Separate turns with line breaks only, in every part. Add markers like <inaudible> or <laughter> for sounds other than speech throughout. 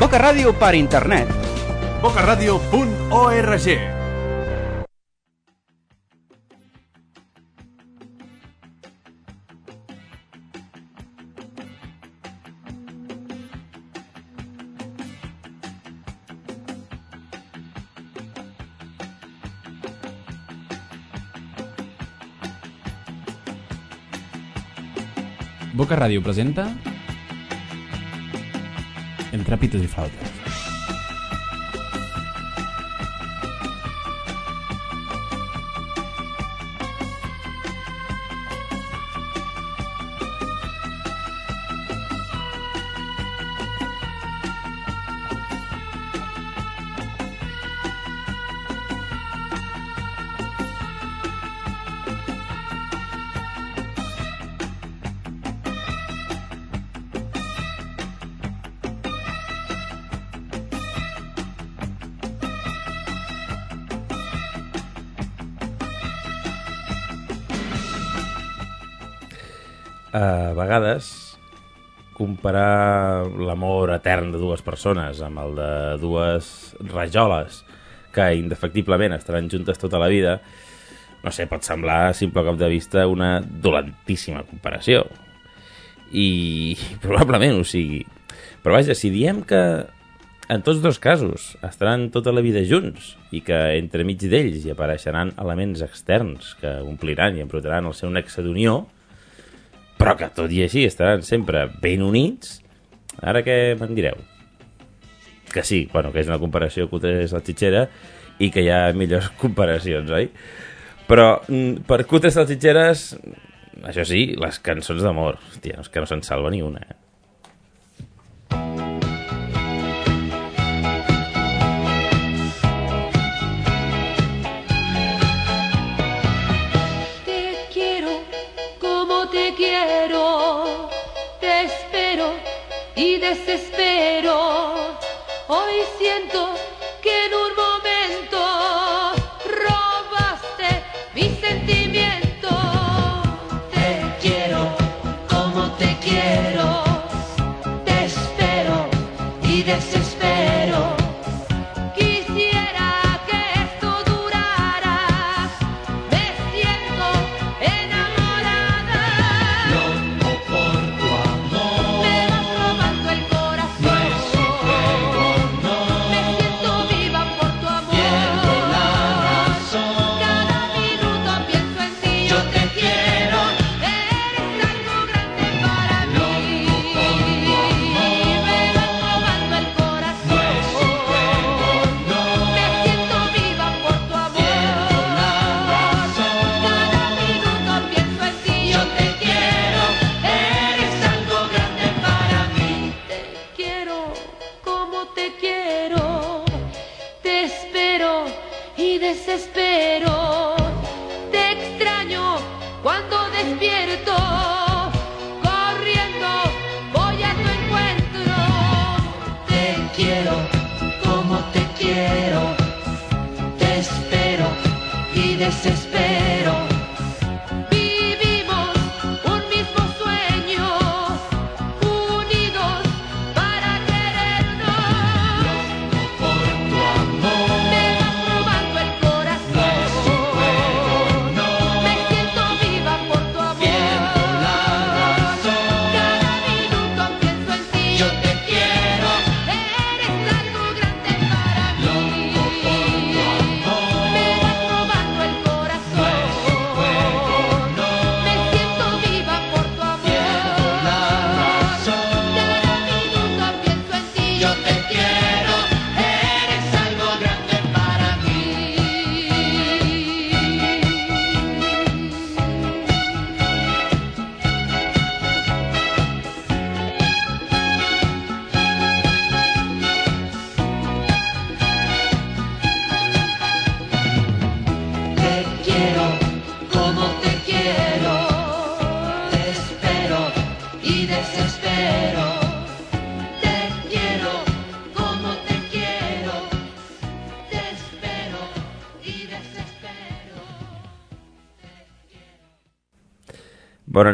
Boca Ràdio per internet.
bocaradio.org
Ràdio presenta Entre pitos i flautes.
Comparar l'amor etern de dues persones amb el de dues rajoles que indefectiblement estaran juntes tota la vida no sé, pot semblar a simple cop de vista una dolentíssima comparació. I <laughs> probablement ho sigui. Però vaja, si diem que en tots dos casos estaran tota la vida junts i que entremig d'ells hi apareixeran elements externs que ompliran i embrutaran el seu nexe d'unió però que tot i així estaran sempre ben units, ara què me'n direu? Que sí, bueno, que és una comparació cutre és la xitxera i que hi ha millors <laughs> comparacions, oi? Però mm, per cutres salsitxeres, això sí, les cançons d'amor, hòstia, és que no se'n salva ni una, eh?
Desespero. Hoy siento que en un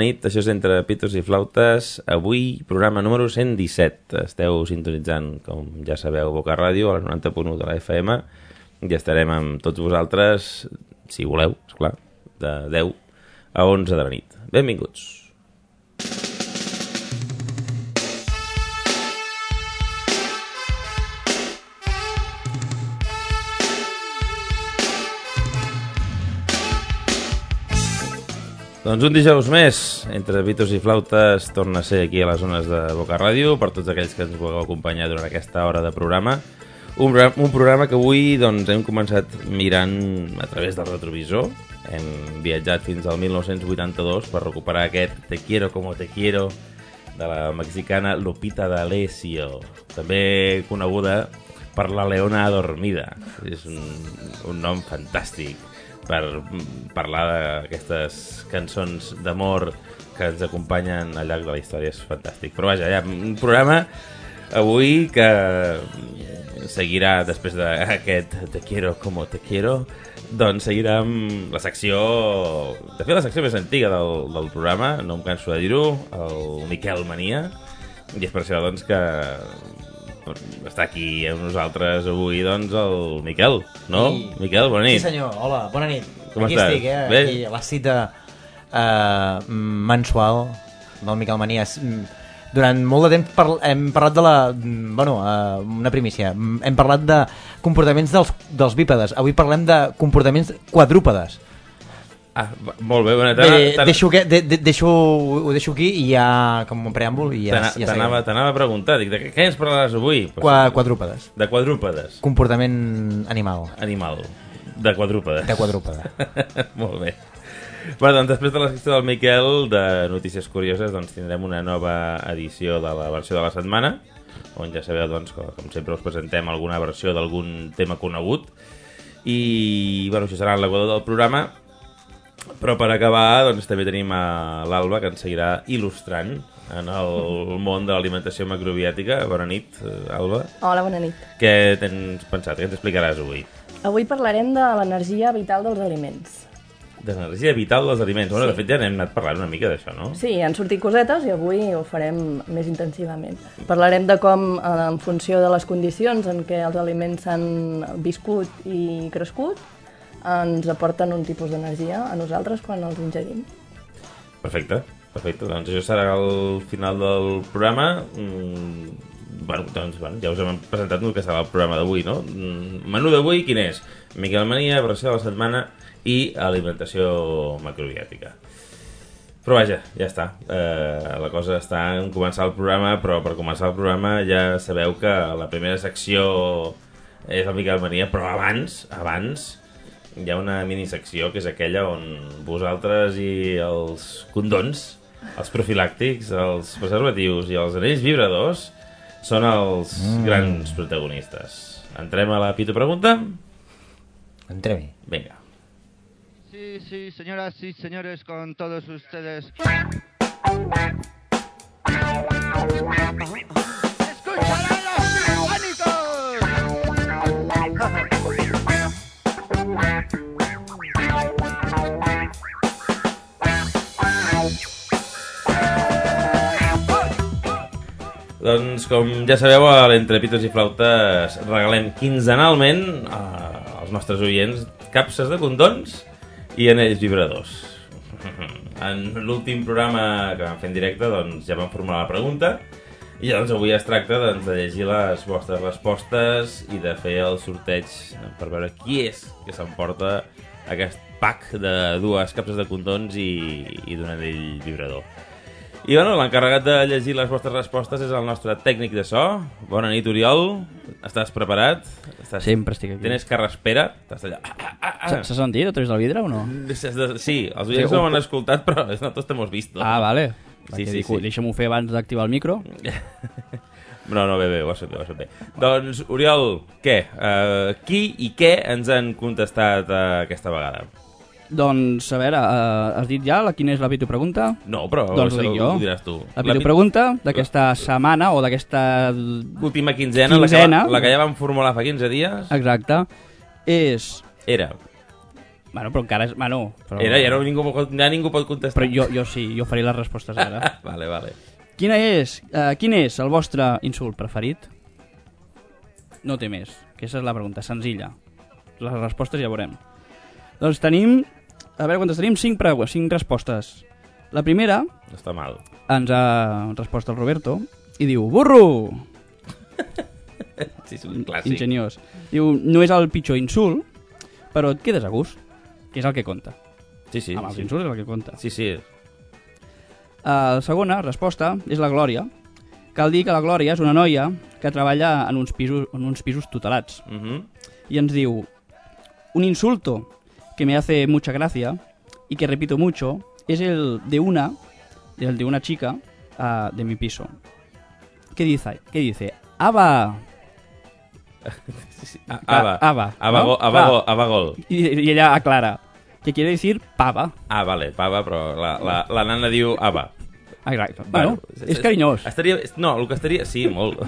nit, això és Entre Pitos i Flautes. Avui, programa número 117. Esteu sintonitzant, com ja sabeu, Boca Ràdio, a la 90.1 de la FM. I estarem amb tots vosaltres, si voleu, esclar, de 10 a 11 de la nit. Benvinguts. Doncs un dijous més, entre Vitos i Flautes, torna a ser aquí a les zones de Boca Ràdio, per tots aquells que ens vulgueu acompanyar durant aquesta hora de programa. Un, programa- un programa que avui doncs, hem començat mirant a través del retrovisor. Hem viatjat fins al 1982 per recuperar aquest Te quiero como te quiero de la mexicana Lupita D'Alessio, també coneguda per la Leona Adormida. És un, un nom fantàstic per parlar d'aquestes cançons d'amor que ens acompanyen al llarg de la història. És fantàstic. Però vaja, ja, un programa avui que seguirà després d'aquest Te quiero como te quiero doncs seguirà amb la secció de fet la secció més antiga del, del programa no em canso de dir-ho el Miquel Mania i és per això doncs que està aquí amb nosaltres avui doncs el Miquel, no?
Sí.
Miquel, bona nit
Sí senyor, hola, bona nit.
Com
Aquí
estàs?
estic, eh?
Bé?
Aquí, a la cita eh, mensual del Miquel Manies. Mm, Durant molt de temps par hem parlat de la... mm, Bueno, eh, una primícia. Mm, Hem parlat de comportaments dels, dels bípedes. Avui parlem de comportaments quadrúpedes.
Ah, molt bé, bona
Bé,
tarda.
deixo, que, de, de, deixo, ho deixo aquí i ja, com un preàmbul, i ja, ja
T'anava t'anava a preguntar, dic, de què, què ens parlaràs avui? Pues,
Qua, quadrúpedes.
De quadrúpedes.
Comportament animal.
Animal. De quadrúpedes.
De quadrúpede. <laughs>
Molt bé. Bé, doncs després de la secció del Miquel de Notícies Curioses doncs tindrem una nova edició de la versió de la setmana on ja sabeu doncs, que, com sempre us presentem alguna versió d'algun tema conegut i bueno, això serà l'equador del programa però per acabar doncs, també tenim a l'Alba que ens seguirà il·lustrant en el món de l'alimentació macrobiàtica. Bona nit, Alba.
Hola, bona nit.
Què tens pensat? Què ens explicaràs avui?
Avui parlarem de l'energia vital dels aliments.
De l'energia vital dels aliments. Bueno,
Sí.
de fet, ja n'hem anat parlant una mica d'això, no?
Sí, han sortit cosetes i avui ho farem més intensivament. Parlarem de com, eh, en funció de les condicions en què els aliments s'han viscut i crescut, ens aporten un tipus d'energia a nosaltres quan els ingerim.
Perfecte, perfecte. Doncs això serà el final del programa. Mm, bueno, doncs, bueno, ja us hem presentat el que serà el programa d'avui, no? Mm, menú d'avui, quin és? Miquel Mania, versió de la setmana i alimentació macrobiàtica. Però vaja, ja està. Eh, la cosa està en començar el programa, però per començar el programa ja sabeu que la primera secció és el Miquel Mania, però abans, abans, hi ha una minisecció que és aquella on vosaltres i els condons, els profilàctics, els preservatius i els anells vibradors són els mm. grans protagonistes. Entrem a la Pito Pregunta?
Entrem-hi.
Vinga.
Sí, sí, señoras y señores, con todos ustedes. ¡Escucharán
Doncs, com ja sabeu, a l'Entre Pitos i Flautes regalem quinzenalment a- als nostres oients capses de condons i anells vibradors. <laughs> En l'últim programa que vam fer en directe doncs, ja vam formular la pregunta i doncs, avui es tracta doncs, de llegir les vostres respostes i de fer el sorteig per veure qui és que s'emporta aquest pack de dues capses de condons i, i d'un anell vibrador. I bueno, l'encarregat de llegir les vostres respostes és el nostre tècnic de so. Bona nit, Oriol. Estàs preparat? Estàs...
Sempre estic aquí.
Tens carraspera? Estàs allà... Ah, ah, ah,
S'ha s'ha sentit a través del vidre o no?
Sí, els oients
Sí,
no
ho-
m'han escoltat, però nosaltres t'hem vist.
Ah, vale.
Sí, sí, sí.
Deixa'm-ho fer abans d'activar el micro. <laughs>
No, no, bé, bé, ho has fet bé, ho has fet bé. Doncs, Oriol, què? Uh, qui i què ens han contestat uh, aquesta vegada?
Doncs, a veure, uh, has dit ja la, quina és la pitu pregunta?
No, però
doncs ho dic jo.
ho diràs tu.
La pitu pregunta d'aquesta setmana o d'aquesta...
L'última quinzena,
Quinzena.
La, que, la que ja vam formular fa 15 dies,
Exacte. És...
era...
Bueno, però encara és... Bueno, però...
Era, ja no ningú, ja ningú pot contestar.
Però jo, jo sí, jo faré les respostes ara. <laughs>
Vale, vale.
Quina és, uh, quin és el vostre insult preferit? No té més. Aquesta és la pregunta, senzilla. Les respostes ja veurem. Doncs tenim, a veure quantes tenim, 5, pre... cinc respostes. La primera
està mal.
ens ha respost el Roberto i diu, burro! <laughs>
Sí, és un clàssic.
Ingeniós. Diu, no és el pitjor insult, però et quedes a gust, que és el que compta.
Sí, sí.
Amb els
sí.
insults és el que compta.
Sí, sí.
La segona resposta és la Glòria. Cal dir que la Glòria és una noia que treballa en uns pisos, en uns pisos tutelats.
Uh -huh.
Y ens diu, un insulto que me hace mucha gracia y que repito mucho es el de una, el de una chica ah, de mi piso. ¿Qué dice? ¿Qué dice? ¡Aba!
sí, sí. Ah, Ava.
Ava,
Ava,
¿no?
go- Ava,
Ah.
go- Ava gol.
Y, y ella aclara, que quiere decir pava.
Ah, vale, pava, però la, la, la nana diu Ava.
Exacte. Bueno, és carinyós.
Estaria, no, el que estaria... Sí, molt.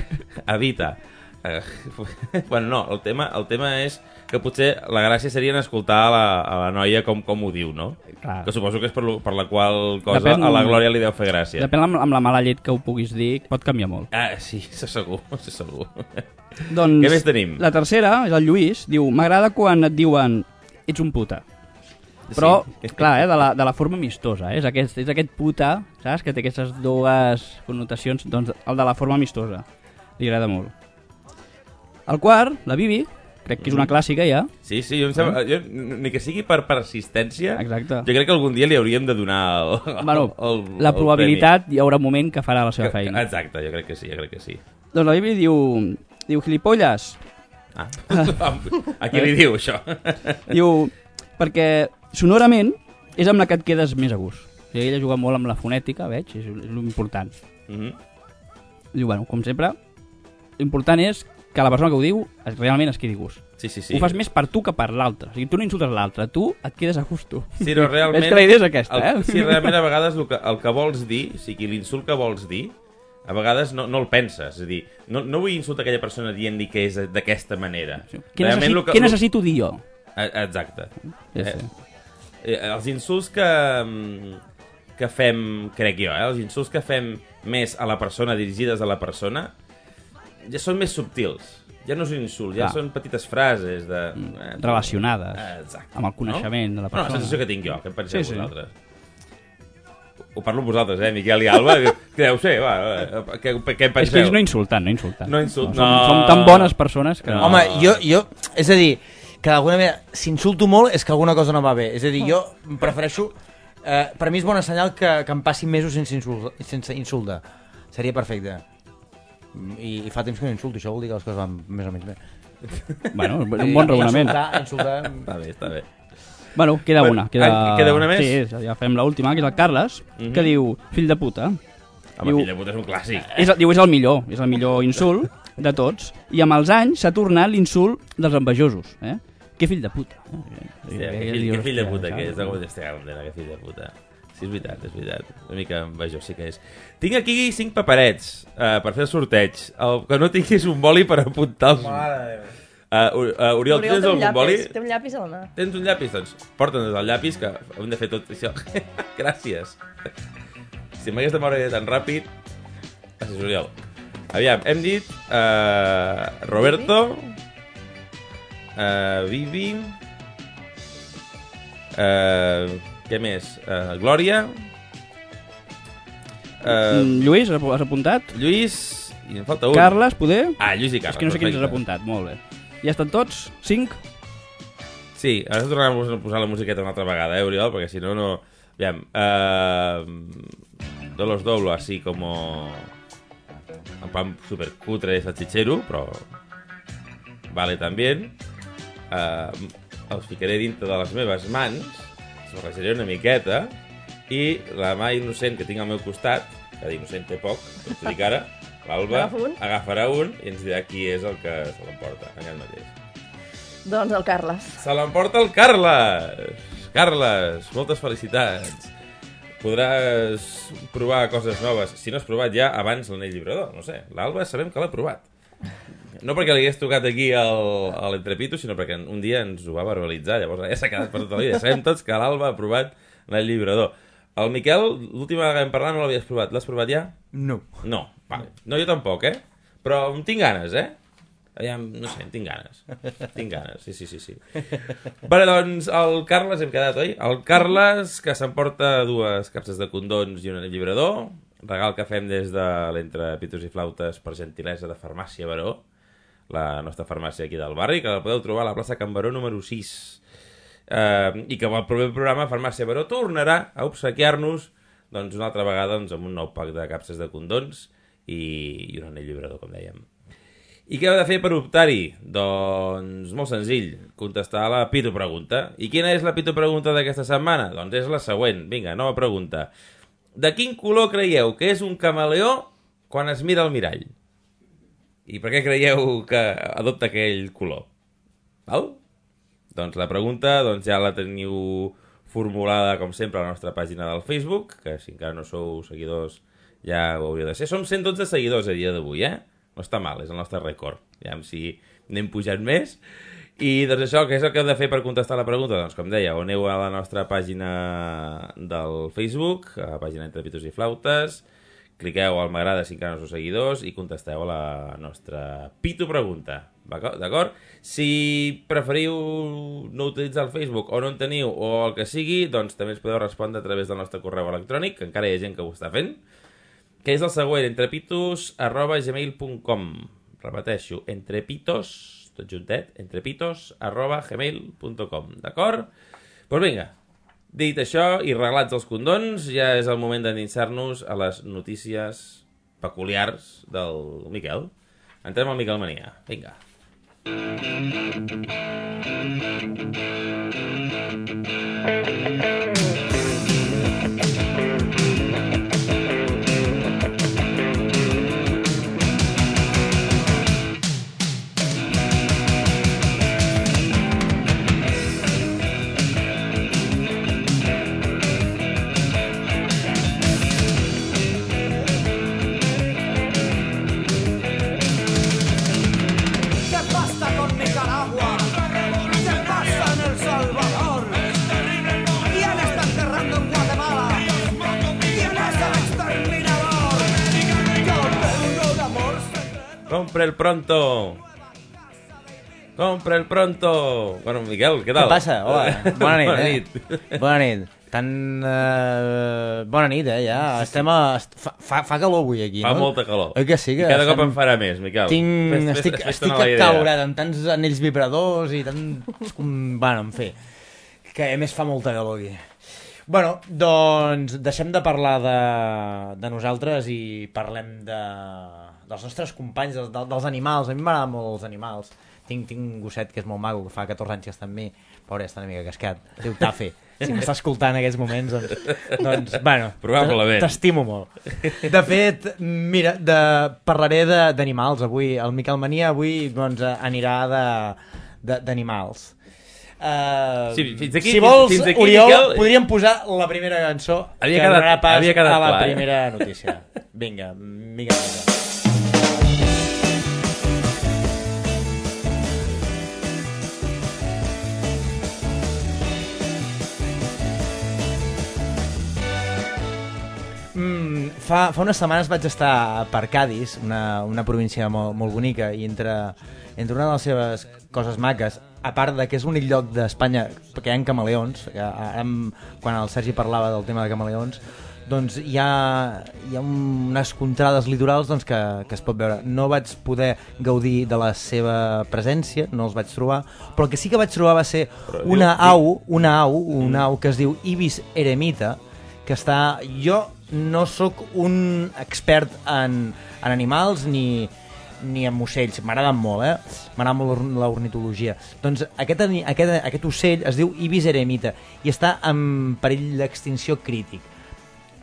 <laughs> Evita. Eh, <laughs> bueno, no, el tema, el tema és que potser la gràcia seria en escoltar a la, a la noia com, com ho diu, no?
Clar.
Que suposo que és per, lo, per la qual cosa
Depèn-
a la Glòria li deu fer gràcia.
Depèn amb, amb la mala llet que ho puguis dir, pot canviar molt.
Ah, sí, <laughs> això segur, això segur. <laughs>
Doncs,
Què més tenim?
La tercera, és el Lluís, diu M'agrada quan et diuen ets un puta. Però,
Sí.
clar, eh, de, la, de la forma amistosa, eh? és, aquest, és aquest puta, saps? Que té aquestes dues connotacions, doncs el de la forma amistosa. Li agrada molt. El quart, la Bibi, crec que és una clàssica ja.
Sí, sí, jo em sembla, jo, ni que sigui per persistència,
Exacte.
jo crec que algun dia li hauríem de donar el,
Bueno,
el,
la
el
probabilitat hi haurà un moment que farà la seva feina.
Exacte, jo crec que sí, jo crec que sí.
Doncs la Bibi diu, diu gilipolles,
Ah. <laughs> A qui li diu això? <laughs>
Diu, perquè sonorament és amb la que et quedes més a gust. O sigui, ella juga molt amb la fonètica, veig, és, és l'important.
Mhm.
Diu, bueno, com sempre, l'important és que la persona que ho diu es, realment es quedi gust.
Sí, sí, sí.
Sí. Ho fas més per tu que per l'altre. O sigui, tu no insultes l'altre, tu et quedes a gust tu.
Sí, però <laughs> realment...
Veig que la idea és aquesta,
el,
eh?
Sí, realment a vegades el que, el que vols dir, o sigui, l'insult que vols dir, a vegades no, no el penses. És a dir, no, no vull insultar aquella persona dient-li que és d'aquesta manera.
Què, necessit,
lo
què necessito dir jo?
Eh, Exacte.
Ja sé.
Eh, els insults que, que fem, crec jo, eh, els insults que fem més a la persona, dirigides a la persona, ja són més subtils. Ja no és un insult, ja
Clar.
són petites frases de... Eh,
Relacionades
Eh, exacte.
amb el coneixement de la
Bueno, la
persona.
sensació que tinc jo, què en penseu
Sí, sí.
vosaltres? Ho parlo amb vosaltres, eh, Miquel i Alba, que, que <laughs> deu ser, va, va, què, què en
És
penseu?
que és no insultant, no insultant.
No insult-
Som,
no.
som tan bones persones que...
No.
Home, jo, jo, és a dir, que d'alguna manera, si insulto molt és que alguna cosa no va bé. És a dir, jo prefereixo... Eh, per mi és bona senyal que, que em passi mesos sense, insult, sense insultar. Seria perfecte. I, I fa temps que no insulto, això vol dir que les coses van més o menys bé.
Bueno, és un bon raonament.
Insultar, insultar...
Està bé, està bé.
Bueno, queda
Bueno,
una. Queda...
ah, queda una més?
Sí, ja fem l'última, que és el Carles,
Mhm.
que diu, fill de puta.
Home,
Diu-
fill de puta és un clàssic.
És, diu, és el millor, és el millor insult de tots. I amb els anys s'ha tornat l'insult dels envejosos. Eh? Que fill de puta. Eh?
Hòstia, que fill, que fill de puta que és, de com condena, que fill de puta. Sí, és veritat, és veritat. Una mica envejós sí que és. Tinc aquí cinc paperets uh, per fer el sorteig. El que no tinguis un boli per apuntar els... Uh, uh, Oriol, tu tens
té un
algun boli?
llapis, té un llapis a la mà.
Tens un llapis? Doncs porta'ns el llapis, que hem de fer tot això. <laughs> Gràcies. Si m'hagués de moure tan ràpid... Gràcies, Oriol. Aviam, hem dit uh, Roberto, uh, Vivi, uh, què més? Uh, Glòria, uh,
Lluís, has apuntat?
Lluís, i em falta un.
Carles, poder?
Ah, Lluís i Carles.
És que no sé quins has
perfecte.
apuntat, molt bé. Ja estan tots? Cinc?
Sí, ara tornarem a posar la musiqueta una altra vegada, eh, Oriol? Perquè si no, no... Aviam, uh, de los doblo así como... En plan super cutre salchichero, però... Vale, també. Uh, els ficaré dintre de les meves mans, barrejaré una miqueta, i la mà innocent que tinc al meu costat, que d'innocent té poc, com t'ho dic ara, <laughs> l'Alba,
un.
agafarà un i ens dirà qui és el que se l'emporta, aquest mateix.
Doncs el Carles.
Se l'emporta el Carles! Carles, moltes felicitats. Podràs provar coses noves. Si no has provat ja, abans l'anell vibrador, no sé. L'Alba sabem que l'ha provat. No perquè li hagués tocat aquí al, a l'entrepito, sinó perquè un dia ens ho va verbalitzar, llavors ja s'ha quedat per tota la vida. Sabem tots que l'Alba ha provat l'allibrador. El Miquel, l'última vegada que vam parlar no l'havies provat. L'has provat ja?
No.
No, vale. No, jo tampoc, eh? Però en tinc ganes, eh? Aviam, no sé, tinc ganes. Tinc ganes, sí, sí, sí. sí. Vale, doncs, el Carles hem quedat, oi? El Carles, que s'emporta dues capses de condons i un allibrador, regal que fem des de l'Entre Pitos i Flautes per gentilesa de Farmàcia Baró, la nostra farmàcia aquí del barri, que la podeu trobar a la plaça Can Baró número 6. Eh, I que el proper programa Farmàcia Baró tornarà a obsequiar-nos doncs, una altra vegada doncs, amb un nou pack de capses de condons i, i un anell llibrador, com dèiem. I què heu de fer per optar-hi? Doncs molt senzill, contestar la Pito Pregunta. I quina és la Pito Pregunta d'aquesta setmana? Doncs és la següent. Vinga, nova pregunta. De quin color creieu que és un camaleó quan es mira al mirall? I per què creieu que adopta aquell color? Val? Doncs la pregunta doncs ja la teniu formulada, com sempre, a la nostra pàgina del Facebook, que si encara no sou seguidors ja ho hauríeu de ser. Som 112 seguidors a dia d'avui, eh? No està mal, és el nostre rècord. Ja si n'hem pujat més. I doncs això, què és el que heu de fer per contestar la pregunta? Doncs com deia, aneu a la nostra pàgina del Facebook, a la pàgina Entre Pitos i Flautes, cliqueu al m'agrada si encara no sou seguidors i contesteu a la nostra Pito Pregunta. D'acord? Si preferiu no utilitzar el Facebook o no en teniu o el que sigui, doncs també ens podeu respondre a través del nostre correu electrònic, que encara hi ha gent que ho està fent, que és el següent, entrepitos arroba gmail.com repeteixo, entrepitos tot juntet, entrepitos arroba gmail.com d'acord? Doncs pues vinga, dit això i reglats els condons, ja és el moment d'endinsar-nos a les notícies peculiars del Miquel. Entrem al Miquel Mania. Vinga.
¿Qué
Compre el pronto! Compre el pronto! Bueno, Miquel, què tal?
Què passa? Hola, <laughs> bona nit,
bona
eh?
nit.
Bona nit. Tan... Uh, bona nit, eh, ja. Estem a... Fa, fa, fa calor avui aquí,
Fa
no?
molta calor.
Oi que sí? Que
I cada cop
estem-
en farà més, Miquel.
Tinc...
Fes- fes-
estic
fes-te
estic acalorat amb tants anells vibradors i tant... Bueno, en fi, que a més fa molta calor aquí. Bueno, doncs deixem de parlar de, de nosaltres i parlem de, dels nostres companys, dels, dels animals. A mi m'agraden molt els animals. Tinc, tinc un gosset que és molt maco, que fa 14 anys que està amb mi. Pobre, està una mica cascat. Diu Tafe. Si m'està escoltant en aquests moments, doncs, doncs bueno,
Probablement.
t'estimo molt. De fet, mira, de, parlaré d'animals avui. El Miquel Mania avui doncs, anirà d'animals. Uh,
Sí, fins aquí-
si vols,
fins aquí,
Oriol,
Miquel-
podríem posar la primera cançó
Havia
que
quedat-
donarà pas
havia quedat
a la
clar, eh?
primera notícia. Vinga, Miquel Mania. Fa, fa unes setmanes vaig estar per Cádiz, una, una província molt, molt bonica, i entre, entre una de les seves coses maques, a part de que és l'únic lloc d'Espanya que hi ha camaleons, que ara, em- quan el Sergi parlava del tema de camaleons, doncs hi ha, hi ha unes contrades litorals doncs, que, que es pot veure. No vaig poder gaudir de la seva presència, no els vaig trobar, però el que sí que vaig trobar va ser una au, una au, una au que es diu Ibis eremita, que està... Jo no sóc un expert en, en animals ni, ni en ocells, m'agraden molt, eh? M'agrada molt l'orn- l'ornitologia. Doncs aquest, aquest, aquest ocell es diu Ibis eremita i està en perill d'extinció crític.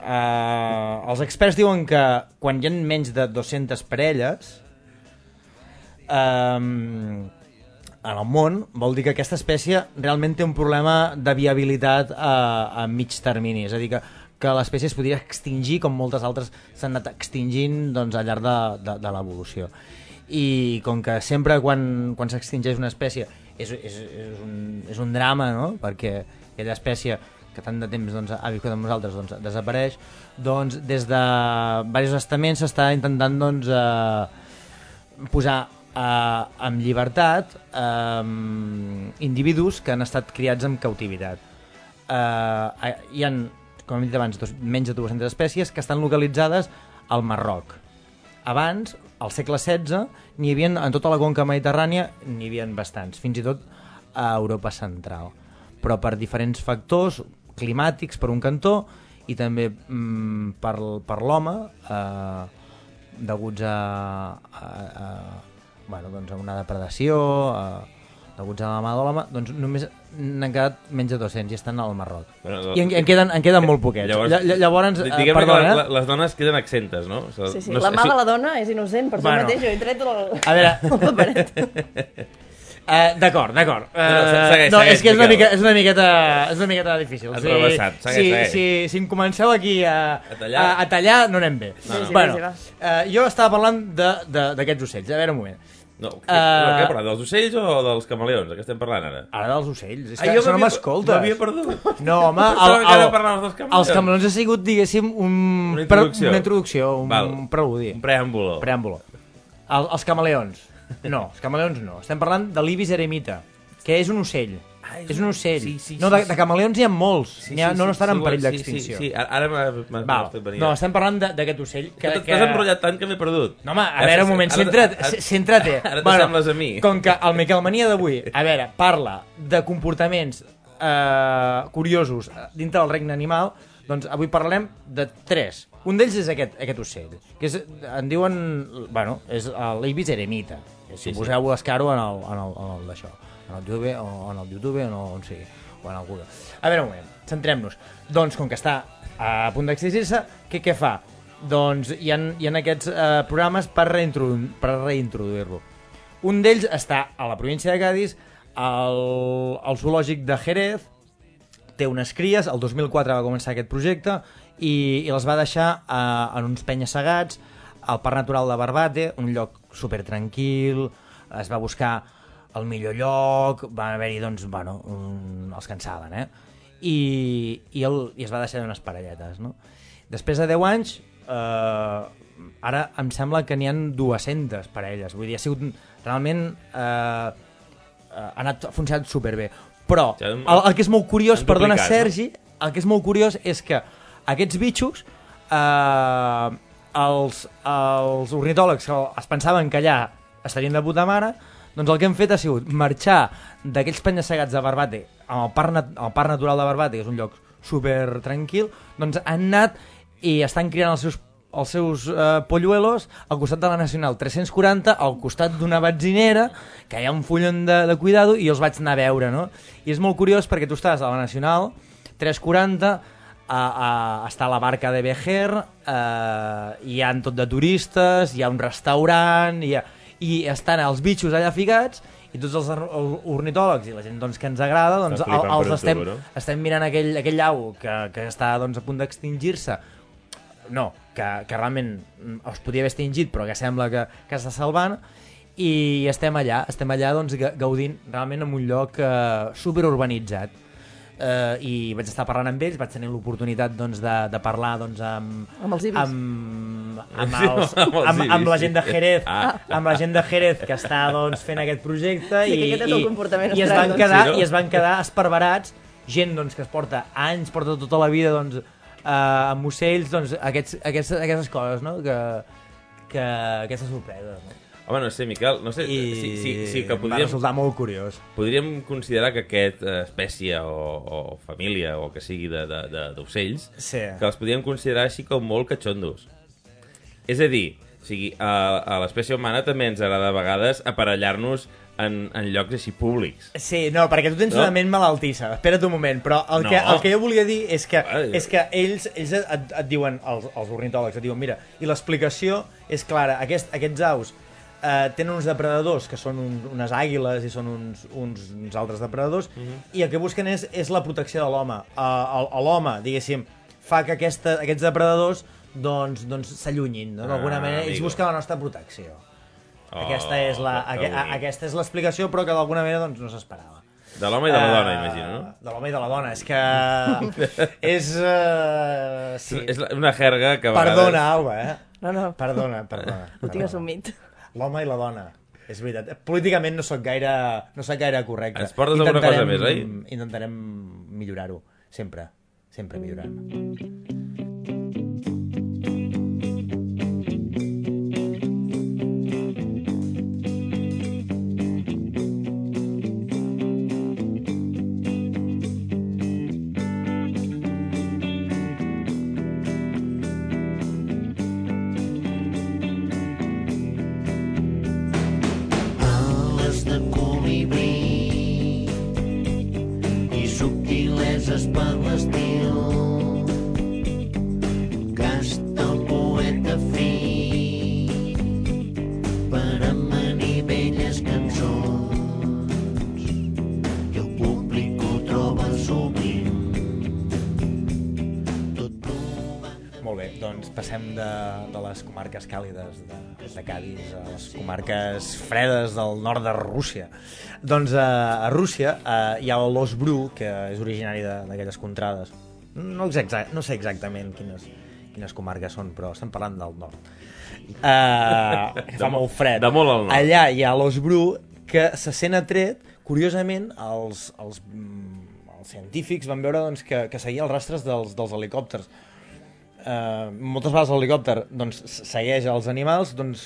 Uh, els experts diuen que quan hi ha menys de 200 parelles um, en el món vol dir que aquesta espècie realment té un problema de viabilitat a, a mig termini, és a dir que, que l'espècie es podria extingir com moltes altres s'han anat extingint doncs, al llarg de, de, de l'evolució i com que sempre quan, quan s'extingeix una espècie és, és, és, un, és un drama, no? perquè aquella espècie que tant de temps doncs, ha viscut amb nosaltres doncs, desapareix, doncs des de diversos estaments s'està intentant doncs, eh, posar eh, en llibertat eh, individus que han estat criats en cautivitat. Eh, hi han, com hem dit abans, dos, menys de 200 espècies que estan localitzades al Marroc. Abans, al segle XVI, n'hi havia en tota la conca mediterrània, n'hi havia bastants, fins i tot a Europa central. Però per diferents factors climàtics, per un cantó, i també mm, per, per l'home, eh, deguts a, a, a, bueno, doncs a una depredació, a, deguts a la mà de l'home, doncs només n'han quedat menys de 200 i estan al Marroc.
Bueno,
I en, en, queden, en queden molt poquets.
Llavors,
Lla- Llavors, eh,
diguem
perdona,
que
eh?
la, les dones queden exentes, no? O sigui,
Sí, sí,
no
la
sé,
mà
si-
de la dona és innocent, per
Bueno.
això mateix jo he tret el...
A veure... <laughs> Uh, D'acord, d'acord. Uh,
No, no, segueix,
no,
segueix,
és que és una, mica, és una miqueta, és una miqueta difícil.
Has rebassat, segueix,
si,
segueix.
Si, si em comenceu aquí a,
A tallar.
a, a tallar no anem bé.
No, no.
Bueno,
Sí, sí,
uh, jo estava parlant d'aquests ocells. A veure, un moment.
No,
Eh,
uh... què parlat, dels ocells o dels camaleons? De què estem parlant ara?
Ara dels ocells. És
Ah,
que
jo
això no m'escoltes.
m'havia perdut.
No, <laughs> home, el, el,
dels camaleons.
els camaleons ha sigut, diguéssim, un,
Una introducció.
una introducció, un
Val.
preludi.
Un preàmbulo.
Preàmbulo. El, els camaleons. No, els camaleons no. Estem parlant de l'ibis eremita, que és un ocell.
Ah, és
és un ocell.
Sí, sí,
no,
sí,
de, de camaleons n'hi ha molts.
Sí,
n'hi ha,
sí,
no, no
sí,
estan en
sí,
perill
sí,
d'extinció.
Sí, sí, ara m'ha venir.
No, estem parlant de- d'aquest ocell. Que,
Que t'has enrotllat tant que m'he perdut.
No, home, a veure, un moment, centra't,
ara-
centra't.
Ara t'assembles a mi.
Com que el Miquel Mania d'avui, a veure, parla de comportaments eh, curiosos dintre del regne animal, doncs avui parlarem de tres. Un d'ells és aquest, aquest ocell, que és, en diuen, bueno, és l'Ibis eremita. Si
Sí, sí.
poseu l'escaro en el, en el, en el d'això, en el YouTube, o en el YouTube, o en on sigui, o en el Google. A veure, un moment, centrem-nos. Doncs, com que està a punt d'extingir-se, què, què fa? Doncs hi ha, hi ha aquests eh, programes per, reintrodu per reintroduir-lo. Un d'ells està a la província de Cádiz, al, al zoològic de Jerez, té unes cries, el 2004 va començar aquest projecte i, i les va deixar eh, en uns penya-segats al Parc Natural de Barbate, un lloc super tranquil, es va buscar el millor lloc, van haver-hi, doncs, bueno, un, els cansaven, eh? I, i, el, i es va deixar unes parelletes, no? Després de 10 anys, eh, ara em sembla que n'hi han 200 parelles, vull dir, ha sigut realment... Eh, eh, ha, anat, ha funcionat superbé. Però el, el que és molt curiós, perdona
duplicat, no?
Sergi, el que és molt curiós és que aquests bitxos, eh, els, els ornitòlegs que es pensaven que allà estarien de puta mare, doncs el que hem fet ha sigut marxar d'aquells penya-segats de Barbate al parc, al parc natural de Barbate, que és un lloc super tranquil, doncs han anat i estan criant els seus els seus eh, polluelos al costat de la Nacional 340, al costat d'una batzinera, que hi ha un fullon de, de cuidado, i els vaig anar a veure, no? I és molt curiós perquè tu estàs a la Nacional 340, a, a, està la barca de Bejer, eh, hi ha tot de turistes, hi ha un restaurant, hi ha, i estan els bitxos allà ficats, i tots els or- or- ornitòlegs i la gent doncs, que ens agrada, doncs, el, els estem,
no?
estem mirant aquell, aquell au que, que està doncs, a punt d'extingir-se, no, que, que realment es podia haver extingit però que sembla que, que està salvant. I estem allà, estem allà doncs, ga- gaudint realment en un lloc eh, superurbanitzat eh, i vaig estar parlant amb ells, vaig tenir l'oportunitat doncs, de, de parlar doncs, amb,
Amb els ibis.
amb, amb, els,
amb
amb, la gent de. Jerez
Ah.
amb la gent de Jerez que està doncs, fent aquest projecte
Sí,
i,
que aquest és el
i, i, es van quedar,
Sí, no?
i es van quedar esparverats gent doncs, que es porta anys, porta tota la vida doncs, eh, amb ocells, doncs, aquests, aquests, aquestes coses, no? Que, que aquestes sorpreses. No?
Home, no sé, Miquel, no sé,
I
sí, sí, sí que
em va
podríem,
resultar molt curiós.
podríem considerar que aquest eh, espècie o, o família o que sigui d'ocells
Sí.
que els podríem considerar així com molt catxondos. És a dir, o sigui, a, a l'espècie humana també ens agrada a vegades aparellar-nos en, en llocs així públics.
Sí, no, perquè tu tens
No?
una ment malaltissa. Espera't un moment, però el,
No.
que, el que jo volia dir és que,
Ai.
és que ells, ells et, et diuen, els, els ornitòlegs, et diuen, mira, i l'explicació és clara, aquest, aquests aus eh, tenen uns depredadors que són un, unes àguiles i són uns, uns, uns altres depredadors,
Mhm.
i el que busquen és, és la protecció de l'home. Uh, l'home, diguéssim, fa que aquesta, aquests depredadors doncs, doncs s'allunyin, no? d'alguna
Ah,
manera, ells busquen la nostra protecció.
Oh,
aquesta és la,
que
aque, a, aquesta és l'explicació, però que d'alguna manera doncs, no s'esperava.
De l'home i de la
Eh,
dona, imagino, no?
De l'home i de la dona, és que... <laughs> és... Uh, sí.
És una jerga que a vegades...
Perdona, Alba, eh?
No, no,
Perdona, perdona.
ho tinc
perdona.
assumit.
L'home i la dona. És veritat. Políticament no sóc gaire, no sóc gaire correcte.
Ens portes alguna cosa més, oi?
Intentarem millorar-ho. Sempre. Sempre millorant.
De,
les comarques càlides de, de Cádiz a les comarques fredes del nord de Rússia. Doncs a, a Rússia eh, hi ha l'os bru, que és originari de- d'aquelles contrades. No, exacta, no sé exactament quines, quines comarques són, però estem parlant del nord. Uh,
De
fa
mo-
molt fred.
de molt al nord.
Allà hi ha l'os bru que se sent atret, curiosament, els, els, mm, els científics van veure doncs, que, que seguia els rastres dels, dels helicòpters. Uh, moltes vegades l'helicòpter doncs, segueix els animals doncs,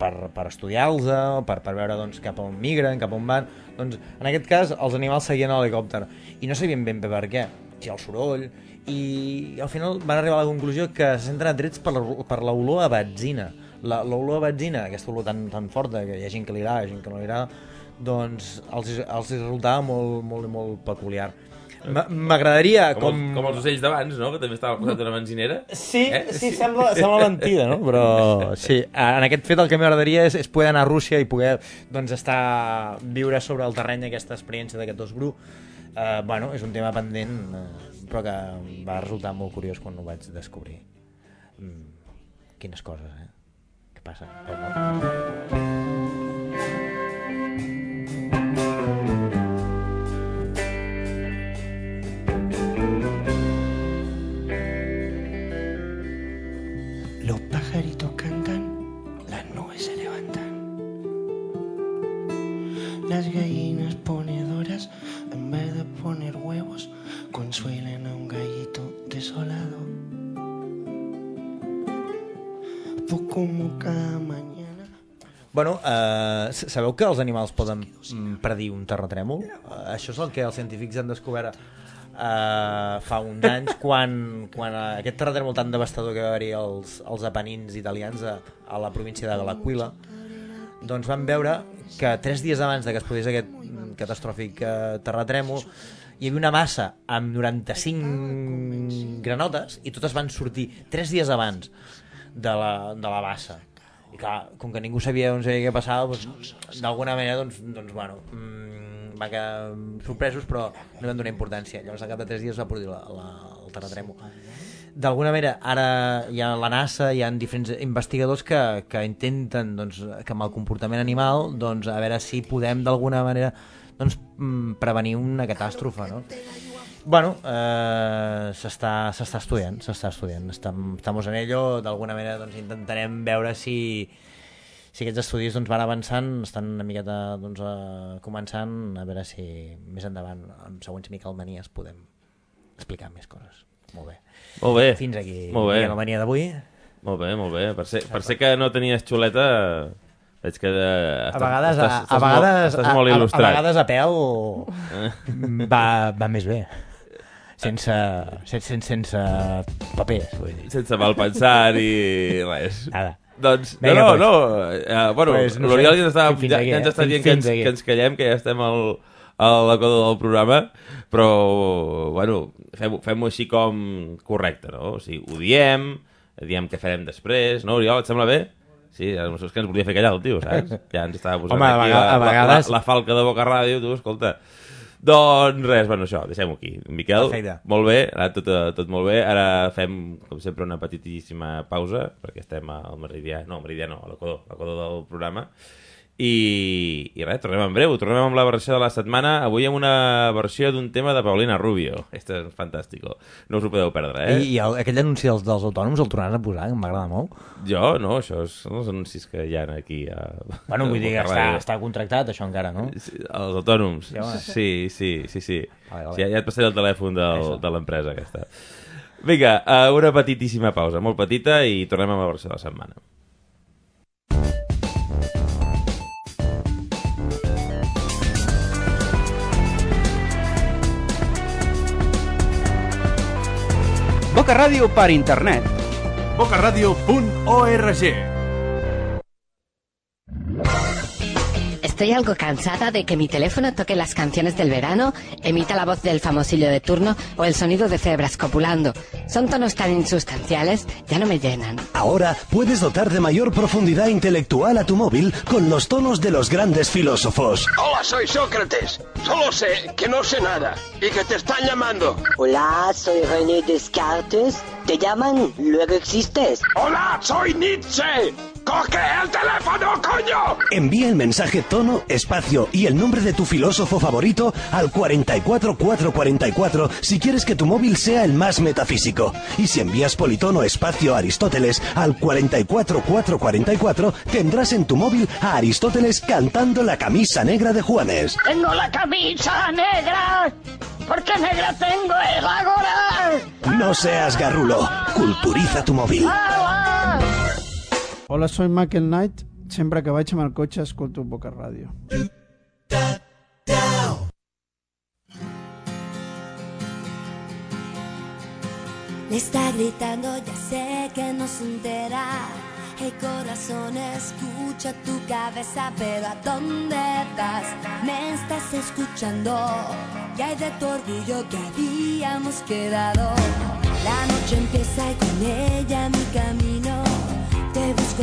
per, per estudiar-los o per, per veure doncs, cap on migren, cap on van. Doncs, en aquest cas els animals seguien l'helicòpter. I no sabien ben bé per què. Si el soroll i al final van arribar a la conclusió que se senten atrets per la- l'olor a benzina. L'olor a benzina, aquesta olor tan, tan forta que hi ha gent que li agrada, gent que no li agrada doncs els, els resultava molt, molt, molt peculiar M'agradaria
Com,
com...
com els ocells d'abans, no? Que també estava al costat d'una benzinera.
Sí,
Eh?
sí, sembla, sembla mentida, no? Però sí, en aquest fet el que m'agradaria és, és poder anar a Rússia i poder doncs, estar viure sobre el terreny aquesta experiència d'aquest os bru. Uh, bueno, és un tema pendent, uh, però que va resultar molt curiós quan ho vaig descobrir. Mm, quines coses, eh? Què passa? pel món? Bueno, uh, sabeu que els animals poden mm, predir un terratrèmol? Uh, això és el que els científics han descobert uh, fa uns anys <laughs> quan, quan uh, aquest terratrèmol tan devastador que va haver-hi als, als Apenins italians a, a la província de l'Aquila doncs van veure que tres dies abans de que es produís aquest mm, catastròfic uh, terratrèmol hi havia una massa amb 95 granotes i totes van sortir tres dies abans de la, de la bassa i clar, com que ningú sabia on sabia què passava doncs, d'alguna manera doncs, doncs bueno mmm, van quedar sorpresos però no van donar importància llavors al cap de 3 dies es va produir la, la, el terratrèmol d'alguna manera ara hi ha la NASA hi ha diferents investigadors que, que intenten doncs, que amb el comportament animal doncs, a veure si podem d'alguna manera doncs, mm, prevenir una catàstrofe no? Bueno, eh, s'està estudiant, s'està estudiant. Estam, estamos en ello, d'alguna manera doncs, intentarem veure si, si aquests estudis doncs, van avançant, estan una miqueta doncs, eh, començant, a veure si més endavant, amb següents micalmanies, podem explicar més coses. Molt bé.
Molt bé.
Fins aquí
Molt bé.
Micalmania d'avui.
Molt bé, molt bé. Per ser, per ser que no tenies xuleta, veig que... Eh,
A vegades,
estàs,
a,
estàs
a, vegades,
molt, estàs molt
a, a, a vegades a peu va, va més bé. Sense, sense, sense, papers, vull dir.
Sense mal pensar i res.
Nada.
Doncs, no,
Vinga,
no,
pues.
no. Uh, bueno,
Pues, no
l'Oriol ja, està, ja,
aquí,
ja ens
eh?
està dient que ens, que ens callem, que ja estem al, a l'equador del programa, però, bueno, fem-ho fem així com correcte, no? O sigui, ho diem, diem què farem després, no, Oriol, et sembla bé? Sí, a és que ens volia fer callar el tio, saps? <laughs> Ja ens estava posant
Home, a
aquí la,
a
la,
vegades-
la, la falca de Boca Ràdio, tu, escolta. Doncs res, bueno, això, deixem-ho aquí. Miquel, molt bé, anat tot, tot molt bé. Ara fem, com sempre, una petitíssima pausa, perquè estem al meridià, no, al meridià no, a l'equador, a l'equador del programa. I, I res, tornem en breu, tornem amb la versió de la setmana, avui amb una versió d'un tema de Paulina Rubio. Esto és fantàstico. No us ho podeu perdre, eh?
I, i el, aquell anunci dels, dels autònoms el tornaran a posar, que m'agrada molt.
Jo, no, això és- són els anuncis que hi ha aquí. A,
Bueno, vull dir que està, està contractat, això encara, no?
Sí, Els autònoms.
Ja.
Sí, sí, sí, sí.
Vale, vale.
sí ja et passaré el telèfon del, de l'empresa aquesta. Vinga, uh, una petitíssima pausa, molt petita, i tornem amb la versió de la setmana.
Boca Ràdio per internet.
bocaradio.org
Estoy algo cansada de que mi teléfono toque las canciones del verano, emita la voz del famosillo de turno o el sonido de cebras copulando. Son tonos tan insustanciales, ya no me llenan.
Ahora puedes dotar de mayor profundidad intelectual a tu móvil con los tonos de los grandes filósofos.
Hola, soy Sócrates. Solo sé que no sé nada y que te están llamando.
Hola, soy René Descartes. ¿Te llaman? ¿Luego existes?
Hola, soy Nietzsche. ¡Coge el teléfono, coño!
Envía el mensaje tono, espacio y el nombre de tu filósofo favorito al 44444 si quieres que tu móvil sea el más metafísico. Y si envías politono, espacio, Aristóteles al 44444 tendrás en tu móvil a Aristóteles cantando la camisa negra de Juanes.
Tengo la camisa negra. ¿Por qué negra tengo el agora?
No seas garrulo, culturiza tu móvil.
Hola, soy Michael Knight. Sempre que vaig amb el cotxe escolto Boca Ràdio.
Le está gritando, ya sé que no se entera. El corazón escucha tu cabeza, pero ¿a dónde vas? Me estás escuchando. Y hay de tu orgullo que habíamos quedado. La noche empieza y con ella mi camino.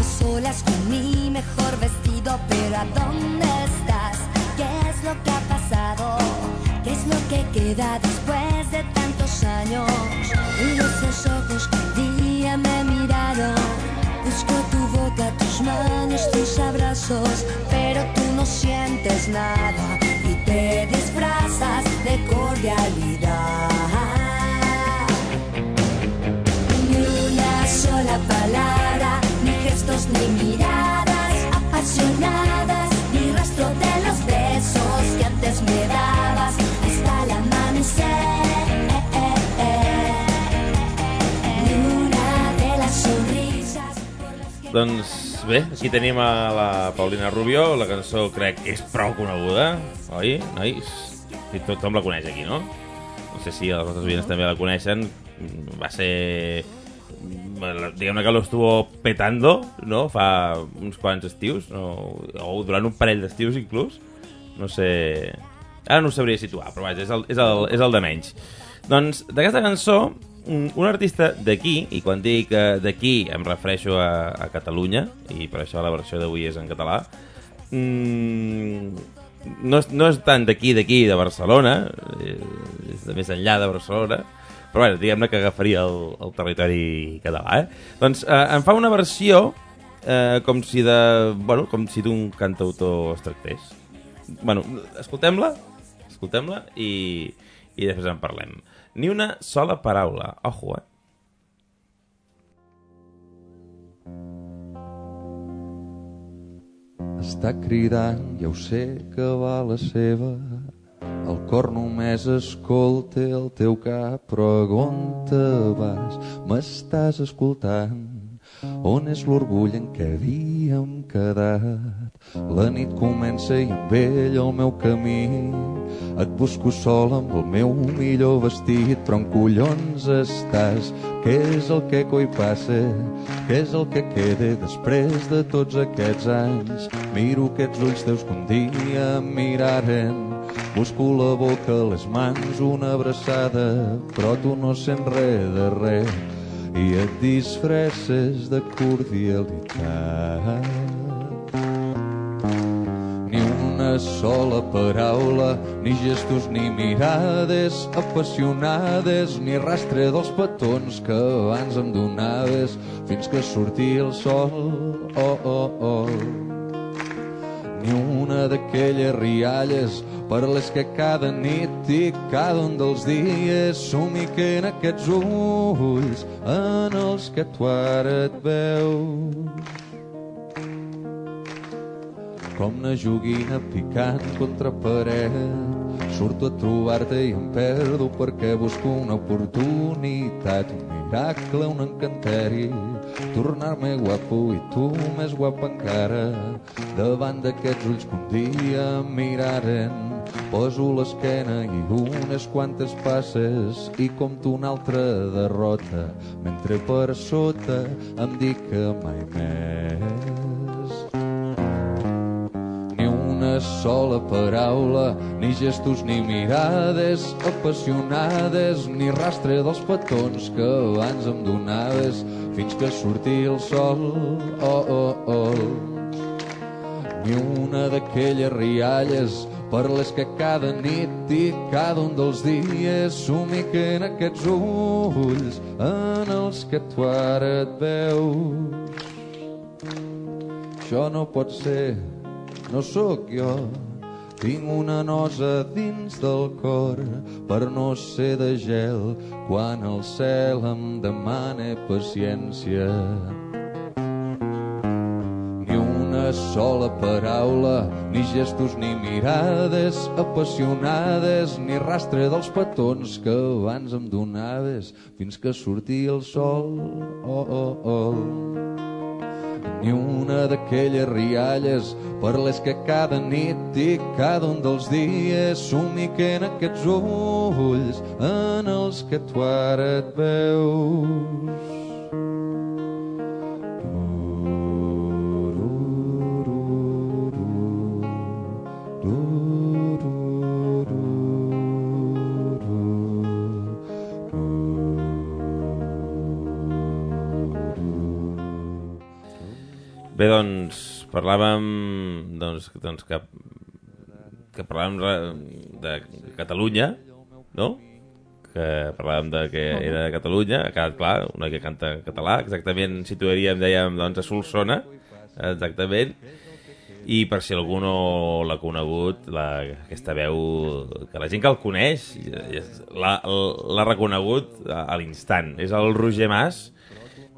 Solas con mi mejor vestido, pero ¿a dónde estás? ¿Qué es lo que ha pasado? ¿Qué es lo que queda después de tantos años? Y esos ojos que un día me miraron. Busco tu boca, tus manos, tus abrazos, pero tú no sientes nada y te disfrazas de cordialidad. Miradas apasionadas, rastro de los besos que antes me dabas amanecer. Una de las sonrisas.
Doncs bé, aquí tenim a la Paulina Rubio, la cançó crec que és prou coneguda, oi, nois? I tot, tothom la coneix aquí, no? No sé si els nostres oients també la coneixen. Va ser... Diguem-ne que lo estuvo petando, no? Fa uns quants estius, no? o durant un parell d'estius inclús. No sé... Ara no ho sabria situar, però vaja, és el, és el, és el de menys. Doncs d'aquesta cançó, un un artista d'aquí, i quan dic eh, d'aquí em refereixo a, a Catalunya, i per això la versió d'avui és en català, mm, no, és, no és tant d'aquí, d'aquí, de Barcelona, eh, és de més enllà de Barcelona, però bueno, diguem-ne que agafaria el, el territori català, eh? Doncs eh, em fa una versió eh, com si de... Bueno, com si d'un cantautor es tractés. Bueno, escoltem-la, escoltem-la i, i després en parlem. Ni una sola paraula, ojo, eh?
Està cridant, ja ho sé que va la seva. El cor només escolta el teu cap, te vas? M'estàs escoltant? On és l'orgull en què havíem quedat? La nit comença i amb ell el meu camí. Et busco sol amb el meu millor vestit, però en collons estàs? Què és el que coi passa? Què és el que queda després de tots aquests anys? Miro aquests ulls teus que un dia em miraren. Busco la boca, les mans, una abraçada, però tu no sents res de res i et disfresses de cordialitat. Ni una sola paraula, ni gestos ni mirades apassionades, ni rastre dels petons que abans em donaves fins que sortia el sol. Oh, oh, oh. Ni una d'aquelles rialles per les que cada nit i cada un dels dies somiquen aquests ulls en els que tu ara et veus. Com una joguina picant contra paret Surto a trobar-te i em perdo perquè busco una oportunitat Un miracle, un encanteri Tornar-me guapo i tu més guapa encara. Davant d'aquests ulls que un dia em miraren Poso l'esquena i unes quantes passes i compto una altra derrota mentre per sota em dic que mai més sola paraula, ni gestos ni mirades apassionades, ni rastre dels petons que abans em donaves fins que sortia el sol. Oh, oh, oh. Ni una d'aquelles rialles per les que cada nit i cada un dels dies somiquen aquests ulls en els que tu ara et veus. Això no pot ser, no sóc jo. Tinc una nosa dins del cor per no ser de gel quan el cel em demana paciència. Ni una sola paraula, ni gestos ni mirades apassionades, ni rastre dels petons que abans em donaves fins que sortia el sol. Oh, oh, oh ni una d'aquelles rialles per les que cada nit i cada un dels dies somiquen aquests ulls en els que tu ara et veus.
Bé, doncs, parlàvem doncs, doncs que, que parlàvem de Catalunya, no? Que parlàvem de que era de Catalunya, ha quedat clar, una que canta català, exactament situaríem, dèiem, doncs, a Solsona, exactament, i per si algú no l'ha conegut, la, aquesta veu, que la gent que el coneix l'ha reconegut a, a l'instant. És el Roger Mas,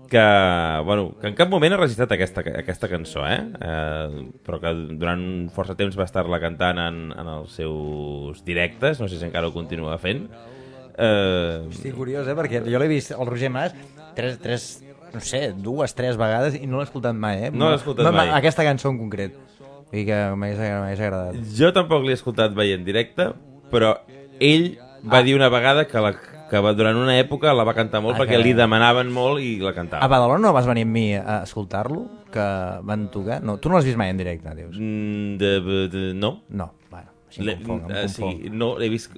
que, bueno, que en cap moment ha registrat aquesta, aquesta cançó, eh? eh? però que durant força temps va estar-la cantant en, en els seus directes, no sé si encara ho continua fent. Eh,
Hosti, curiós, eh? Perquè jo l'he vist, el Roger Mas, tres, tres, no sé, dues, tres vegades i no l'he escoltat mai, eh?
No l'he escoltat mai.
Aquesta cançó en concret. I que m'hagués agradat.
jo tampoc l'he escoltat mai en directe, però ell va
Ah.
dir una vegada que, la, que va, durant una època la va cantar molt
Ah,
perquè
que-
li demanaven molt i la cantava.
A Badalona no vas venir amb mi a escoltar-lo? Que van tocar? No, tu no l'has vist mai en directe, dius?
Mm, de, de, no.
No, bueno, així em em
eh, sí, no, he vist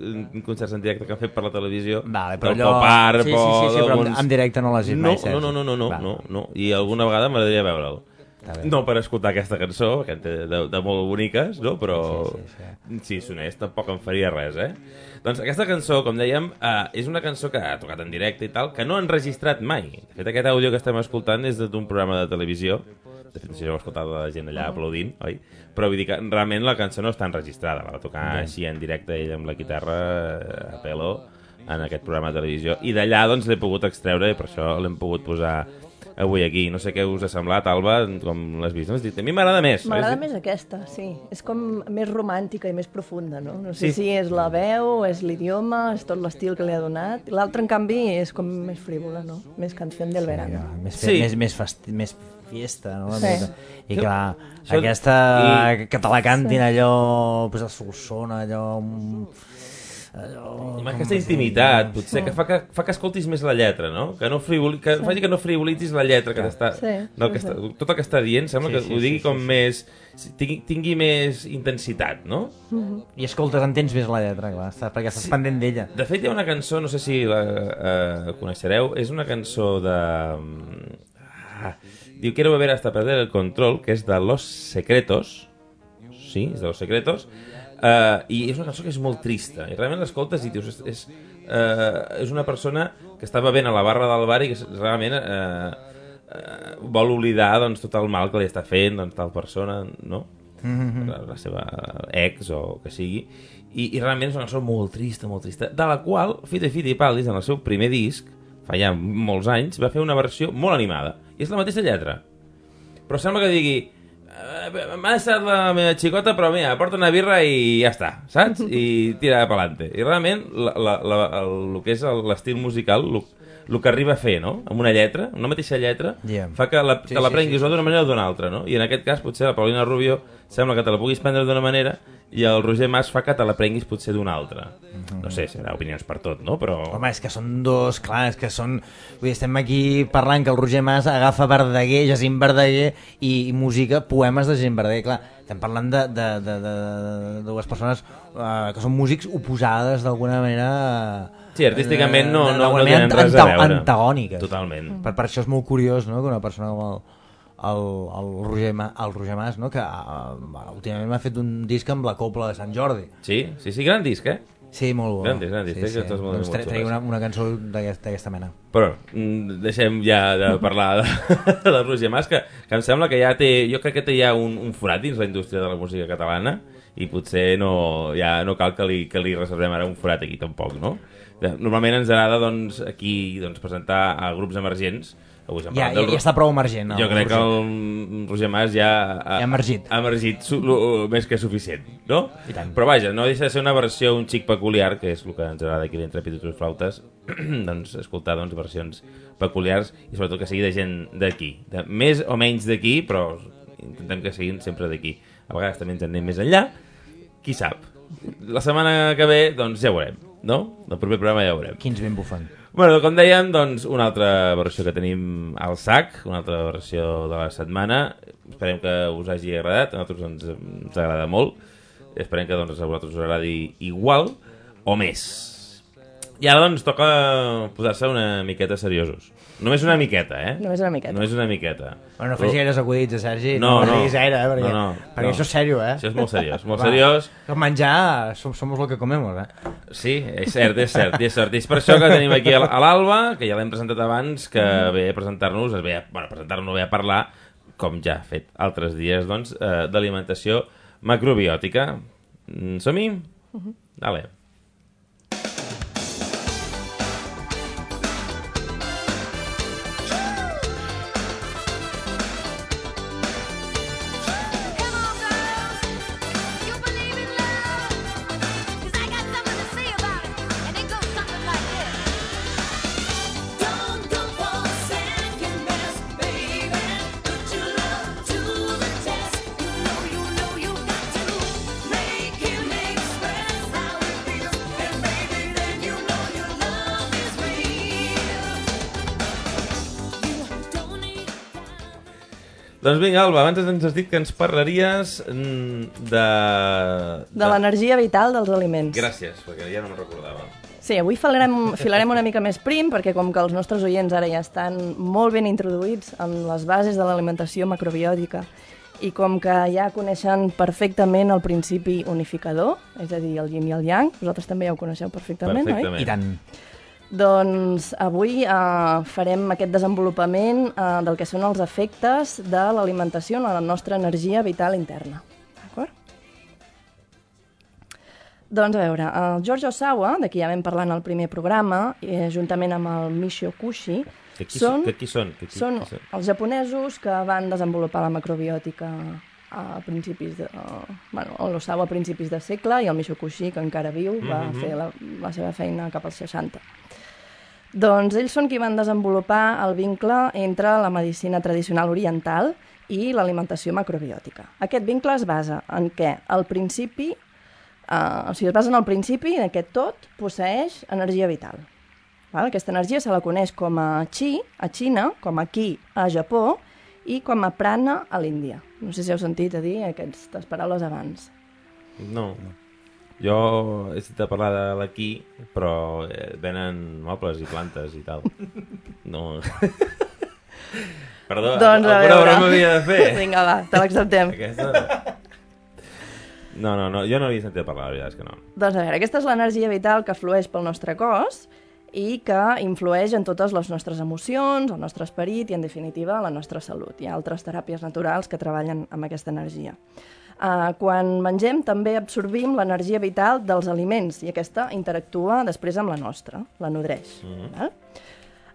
concerts en directe que han fet per la televisió
Vale, però
del
allò-
Pop Art
sí, sí, sí, sí, però en- directe no l'has vist
no,
mai, Sergi.
No, no, no, no, no,
Vale.
no, no, i alguna vegada m'agradaria veure'l. No per escoltar aquesta cançó, que en té de, de molt boniques, no? però
Sí, sí,
si sonés tampoc em faria res, eh? Doncs aquesta cançó, com dèiem, eh, és una cançó que ha tocat en directe i tal, que no han registrat mai. De fet, aquest àudio que estem escoltant és d'un programa de televisió, de fet, no sé si heu escoltat la gent allà aplaudint, oi? Però vull dir que realment la cançó no està enregistrada, la va tocar
Bé.
així en directe ell amb la guitarra eh, a pelo en aquest programa de televisió. I d'allà doncs l'he pogut extreure i per això l'hem pogut posar avui aquí. No sé què us ha semblat, Alba, com l'has vist. Has dit, a mi m'agrada més.
M'agrada més aquesta, sí. És com més romàntica i més profunda, no? No sé
Sí.
si és la veu, és l'idioma, és tot l'estil que li ha donat. L'altra, en canvi, és com més frívola, no? Més canció del verano.
Més,
Sí.
més, més, festi, més fiesta, no?
Sí.
I clar,
Això-
aquesta...
i-
que te la cantin
Sí.
allò, pues, a Solsona, allò... mm, allò
Amb aquesta intimitat, potser, que fa que, fa que escoltis més la lletra, no? Que, no frivoli, que
Sí.
faci que no frivolitzis la lletra que t'està...
Sí,
que
sí,
està,
sí.
tot el que està dient, sembla
Sí,
que
sí,
ho digui
sí,
com
sí, sí.
més... Tingui, tingui més intensitat, no?
Mhm.
I escoltes, entens més la lletra, clar, està, perquè estàs pendent d'ella.
De fet, hi ha una cançó, no sé si la eh, coneixereu, és una cançó de... Ah, diu, quiero beber hasta perder el control, que és de Los Secretos, sí, és de Los Secretos, uh, i és una cançó que és molt trista, i realment l'escoltes i dius, és, és, uh, és una persona que està bevent a la barra del bar i que realment uh, uh, vol oblidar doncs, tot el mal que li està fent doncs, tal persona, no?
Mhm.
la, la seva ex o que sigui i, i realment és una cançó molt trista, molt trista de la qual Fite Fite i Paldis en el seu primer disc fa ja molts anys va fer una versió molt animada i és la mateixa lletra però sembla que digui "Eh, m'ha deixat la meva xicota però mira, porta una birra i ja està, saps? i tira pelante i realment la, la, la, el, el que és l'estil musical el, el que arriba a fer, no? amb una lletra, una mateixa lletra
Yeah.
fa que la,
Sí,
te la
sí,
prenguis
sí,
o d'una manera o d'una altra no? i en aquest cas potser la Paulina Rubio sembla que te la puguis prendre d'una manera i el Roger Mas fa que te la prenguis potser d'una altra no sé, serà opinions per tot no? però
Home, és que són dos, clar, és que són... Vull dir, estem aquí parlant que el Roger Mas agafa Verdaguer, Jacint Verdaguer i, i música, poemes de Jacint Verdaguer, clar. Estem parlant de, de, de, de, de dues persones uh, que són músics oposades d'alguna manera...
Sí, artísticament no-
de-
no- no tenen res a veure.
Antagòniques.
Totalment.
Per, per això és molt curiós, no?, que una persona com el, el, el, Roger, Ma, el Roger Mas, no?, que uh, últimament m'ha fet un disc amb la Copla de Sant Jordi.
sí, sí, sí, gran disc, eh?
Sí, molt bo.
Gran disc, gran disc,
Sí, sí.
molt-
Doncs
xules.
una, una cançó d'aquest- d'aquesta mena.
Però mm, deixem ja de <laughs> parlar de, del Roger Mas, que, que em sembla que ja té, jo crec que té ja un, un forat dins la indústria de la música catalana i potser no, ja no cal que li, que li reservem ara un forat aquí tampoc, no? Normalment ens agrada doncs, aquí doncs, presentar a grups emergents. Avui
Ja- ja- ja està prou emergent,
Jo crec que
Roger.
el Roger Mas ja ha,
Ja ha emergit.
ha emergit su, lo, més que suficient, no?
I tant.
Però vaja, no deixa de ser una versió un xic peculiar, que és el que ens agrada aquí l'Intrepid i Flautes, <clears throat> doncs escoltar doncs, versions peculiars i sobretot que sigui de gent d'aquí. De, més o menys d'aquí, però intentem que siguin sempre d'aquí. A vegades també ens en anem més enllà, qui sap. La setmana que ve, doncs ja ho veurem, no? El proper programa ja ho veurem.
Quins ben bufen.
Bueno, com dèiem, doncs, una altra versió que tenim al sac, una altra versió de la setmana. Esperem que us hagi agradat, a nosaltres ens, ens agrada molt. Esperem que doncs, a vosaltres us agradi igual o més. I ara, doncs, toca posar-se una miqueta seriosos. Només una miqueta, eh?
Només una miqueta.
Només una miqueta.
Bueno, no facis gaires acudits, eh, Sergi?
No,
no,
no.
diguis gaire, eh? Perquè,
No, no,
perquè
no.
això és sèrio, eh?
Això és molt seriós, molt <laughs>
Va,
seriós.
Que menjar som, somos lo que comemos, eh?
Sí, és cert, és cert, és cert. És per això que tenim aquí a l'Alba, que ja l'hem presentat abans, que ve a presentar-nos, es ve a, bueno, a presentar-nos, ve a parlar, com ja ha fet altres dies, doncs, eh, d'alimentació macrobiòtica. Mm, Som-hi?
Mhm.
Dale. Doncs vinga, Alba, abans ens has dit que ens parlaries mm, de...
De l'energia vital dels aliments.
Gràcies, perquè ja no me'n recordava.
Sí, avui filarem, filarem una mica més prim perquè com que els nostres oients ara ja estan molt ben introduïts en les bases de l'alimentació macrobiòtica i com que ja coneixen perfectament el principi unificador, és a dir, el yin i el yang, vosaltres també ja ho coneixeu perfectament,
I tant.
Doncs avui eh, farem aquest desenvolupament eh, del que són els efectes de l'alimentació en la nostra energia vital interna. D'acord? Doncs a veure, el George Osawa, de qui ja vam parlar en el primer programa, eh, juntament amb el Michio Kushi,
Que qui,
són,
que qui són? Que qui,
són
qui són?
els japonesos que van desenvolupar la macrobiòtica a principis de... Bueno, l'Osawa a principis de segle i el Michio Kushi, que encara viu, va
Mhm.
fer la, la seva feina cap als 60. Doncs ells són qui van desenvolupar el vincle entre la medicina tradicional oriental i l'alimentació macrobiòtica. Aquest vincle es basa en què al principi, eh, o sigui, es basa en el principi en què tot posseix energia vital. Val? Aquesta energia se la coneix com a chi a Xina, com a ki a Japó i com a prana a l'Índia. No sé si heu sentit a dir aquestes paraules abans.
No. Jo he sentit a parlar de l'aquí, però eh, venen mobles i plantes i tal. No... <laughs> Perdó,
doncs, a
alguna broma havia de fer. <laughs>
Vinga, va, te l'acceptem.
Aquesta... No, no, no, jo no havia sentit parlar, la veritat és que no.
Doncs a veure, aquesta és l'energia vital que flueix pel nostre cos i que influeix en totes les nostres emocions, el nostre esperit i, en definitiva, la nostra salut. Hi ha altres teràpies naturals que treballen amb aquesta energia. Uh, quan mengem també absorbim l'energia vital dels aliments i aquesta interactua després amb la nostra, la nodreix.
Mm -hmm.
val?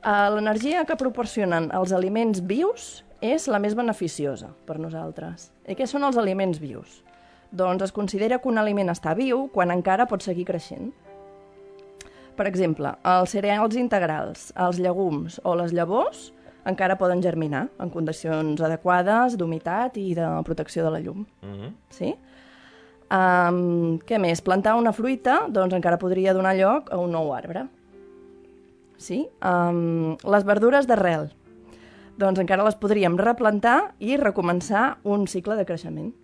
Uh, L'energia que proporcionen els aliments vius és la més beneficiosa per nosaltres. I què són els aliments vius? Doncs es considera que un aliment està viu quan encara pot seguir creixent. Per exemple, els cereals integrals, els llegums o les llavors encara poden germinar en condicions adequades d'humitat i de protecció de la llum.
Mm -hmm.
Sí? Um, què més? Plantar una fruita doncs encara podria donar lloc a un nou arbre. Sí? Um, les verdures d'arrel. Doncs encara les podríem replantar i recomençar un cicle de creixement.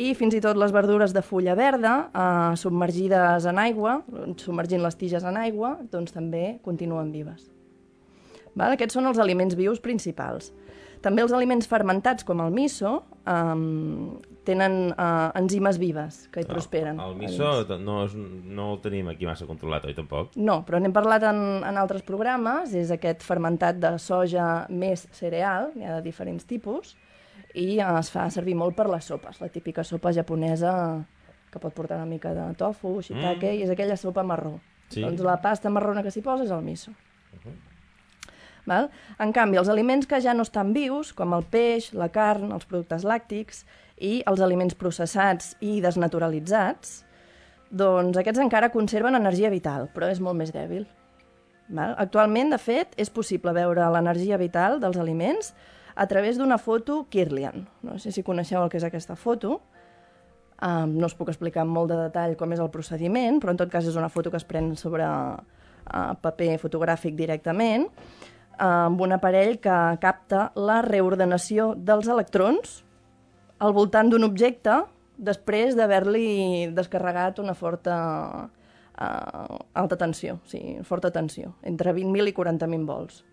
I fins i tot les verdures de fulla verda, eh, submergides en aigua, submergint les tiges en aigua, doncs també continuen vives. Val? Aquests són els aliments vius principals. També els aliments fermentats, com el miso, um, tenen uh, enzimes vives que hi prosperen.
El miso no, és, no el tenim aquí massa controlat, oi, tampoc?
No, però n'hem parlat en, en altres programes, és aquest fermentat de soja més cereal, n'hi ha de diferents tipus, i uh, es fa servir molt per les sopes, la típica sopa japonesa que pot portar una mica de tofu, shiitake,
Mm.
i és aquella sopa marró.
Sí.
Doncs la pasta marrona que s'hi posa és el miso.
Uh-huh.
Val? En canvi, els aliments que ja no estan vius, com el peix, la carn, els productes làctics i els aliments processats i desnaturalitzats, doncs aquests encara conserven energia vital, però és molt més dèbil. Val? Actualment, de fet, és possible veure l'energia vital dels aliments a través d'una foto Kirlian. No sé si coneixeu el que és aquesta foto. Um, no us puc explicar molt de detall com és el procediment, però en tot cas és una foto que es pren sobre uh, paper fotogràfic directament, amb un aparell que capta la reordenació dels electrons al voltant d'un objecte després d'haver-li descarregat una forta uh, alta tensió, sigui, forta tensió, entre 20.000 i 40.000 volts.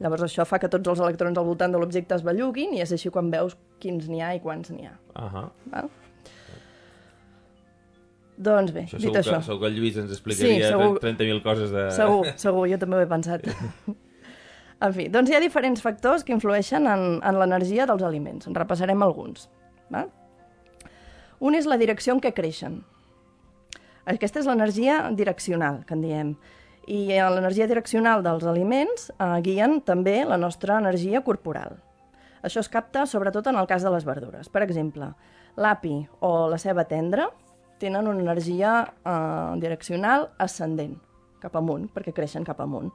Llavors això fa que tots els electrons al voltant de l'objecte es belluguin i és així quan veus quins n'hi ha i quants n'hi ha.
Ahà.
Val? Doncs bé,
Això
dit
segur
això...
Que, segur que el Lluís ens explicaria
Sí, segur.
30.000 coses de...
Segur, segur, jo també ho he pensat. <laughs> en fi, doncs hi ha diferents factors que influeixen en, en l'energia dels aliments. En repassarem alguns. Val? Un és la direcció en què creixen. Aquesta és l'energia direccional, que en diem. I l'energia direccional dels aliments eh, guien també la nostra energia corporal. Això es capta sobretot en el cas de les verdures. Per exemple, l'api o la ceba tendra tenen una energia eh, direccional ascendent, cap amunt, perquè creixen cap amunt.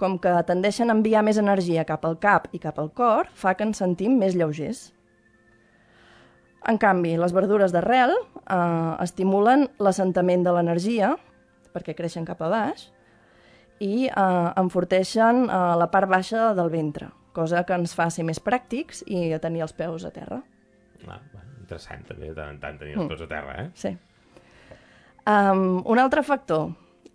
Com que tendeixen a enviar més energia cap al cap i cap al cor, fa que ens sentim més lleugers. En canvi, les verdures d'arrel eh, estimulen l'assentament de l'energia, perquè creixen cap a baix, i eh, enforteixen eh, la part baixa del ventre, cosa que ens fa ser més pràctics i tenir els peus a terra.
Ah, bueno, interessant també, de tant en tant tenir els
Mm.
peus a terra, eh?
Sí. Um, un altre factor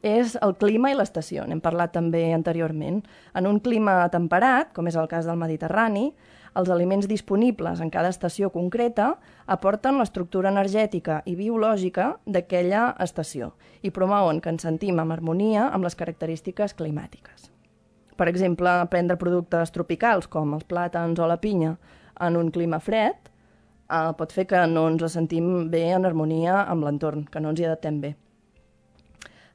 és el clima i l'estació. N'hem parlat també anteriorment. En un clima temperat, com és el cas del Mediterrani, els aliments disponibles en cada estació concreta aporten l'estructura energètica i biològica d'aquella estació i promouen que ens sentim en harmonia amb les característiques climàtiques. Per exemple, prendre productes tropicals com els plàtans o la pinya en un clima fred eh, pot fer que no ens sentim bé en harmonia amb l'entorn, que no ens hi adaptem bé.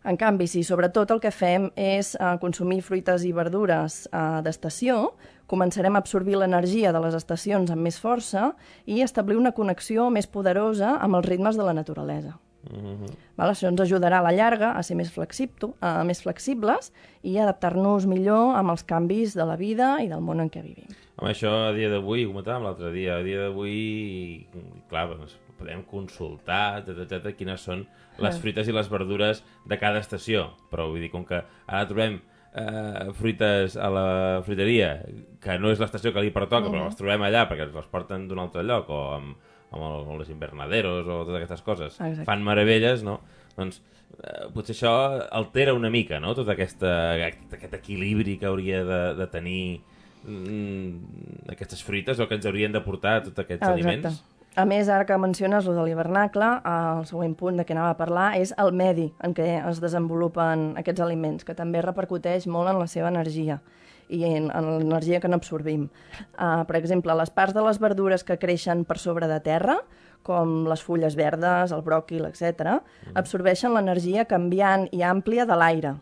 En canvi, si sobretot el que fem és eh, consumir fruites i verdures eh, d'estació, començarem a absorbir l'energia de les estacions amb més força i establir una connexió més poderosa amb els ritmes de la naturalesa.
Mm -hmm.
Val? Això ens ajudarà a la llarga a ser més, flexibto, uh, més flexibles i adaptar-nos millor amb els canvis de la vida i del món en què vivim.
Home, això a dia d'avui, ho comentàvem l'altre dia, a dia d'avui, clar, doncs, podem consultar, etc, etc, quines són les fruites i les verdures de cada estació. Però vull dir, com que ara trobem eh, fruites a la fruiteria, que no és l'estació que li pertoca,
Mhm.
però les trobem allà perquè ens les porten d'un altre lloc, o amb, amb, el, amb les invernaderos, o totes aquestes coses,
Exacte.
fan meravelles, no? Doncs eh, potser això altera una mica, no?, tot aquesta, aquest equilibri que hauria de, de tenir mm, aquestes fruites o que ens haurien de portar tots aquests
Ah,
aliments.
A més, ara que menciones lo de l'hivernacle, el següent punt de què anava a parlar és el medi en què es desenvolupen aquests aliments, que també repercuteix molt en la seva energia i en, en l'energia que n'absorbim. Uh, per exemple, les parts de les verdures que creixen per sobre de terra, com les fulles verdes, el bròquil, etc., absorbeixen l'energia canviant i àmplia de l'aire.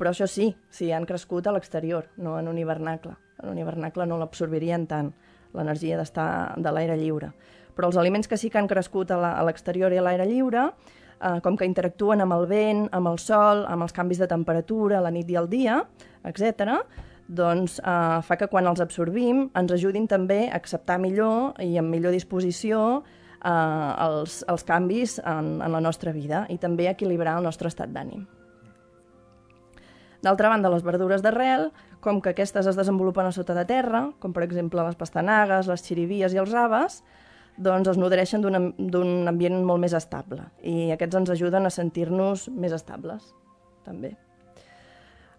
Però això sí, si han crescut a l'exterior, no en un hivernacle. En un hivernacle no l'absorbirien tant, l'energia d'estar de l'aire lliure. Però els aliments que sí que han crescut a l'exterior i a l'aire lliure, eh, com que interactuen amb el vent, amb el sol, amb els canvis de temperatura, la nit i el dia, etc., doncs eh, fa que quan els absorbim ens ajudin també a acceptar millor i amb millor disposició eh, els, els canvis en, en la nostra vida i també equilibrar el nostre estat d'ànim. D'altra banda, les verdures d'arrel, com que aquestes es desenvolupen a sota de terra, com per exemple les pastanagues, les xirivies i els raves, doncs es nodreixen d'un ambient molt més estable i aquests ens ajuden a sentir-nos més estables, també.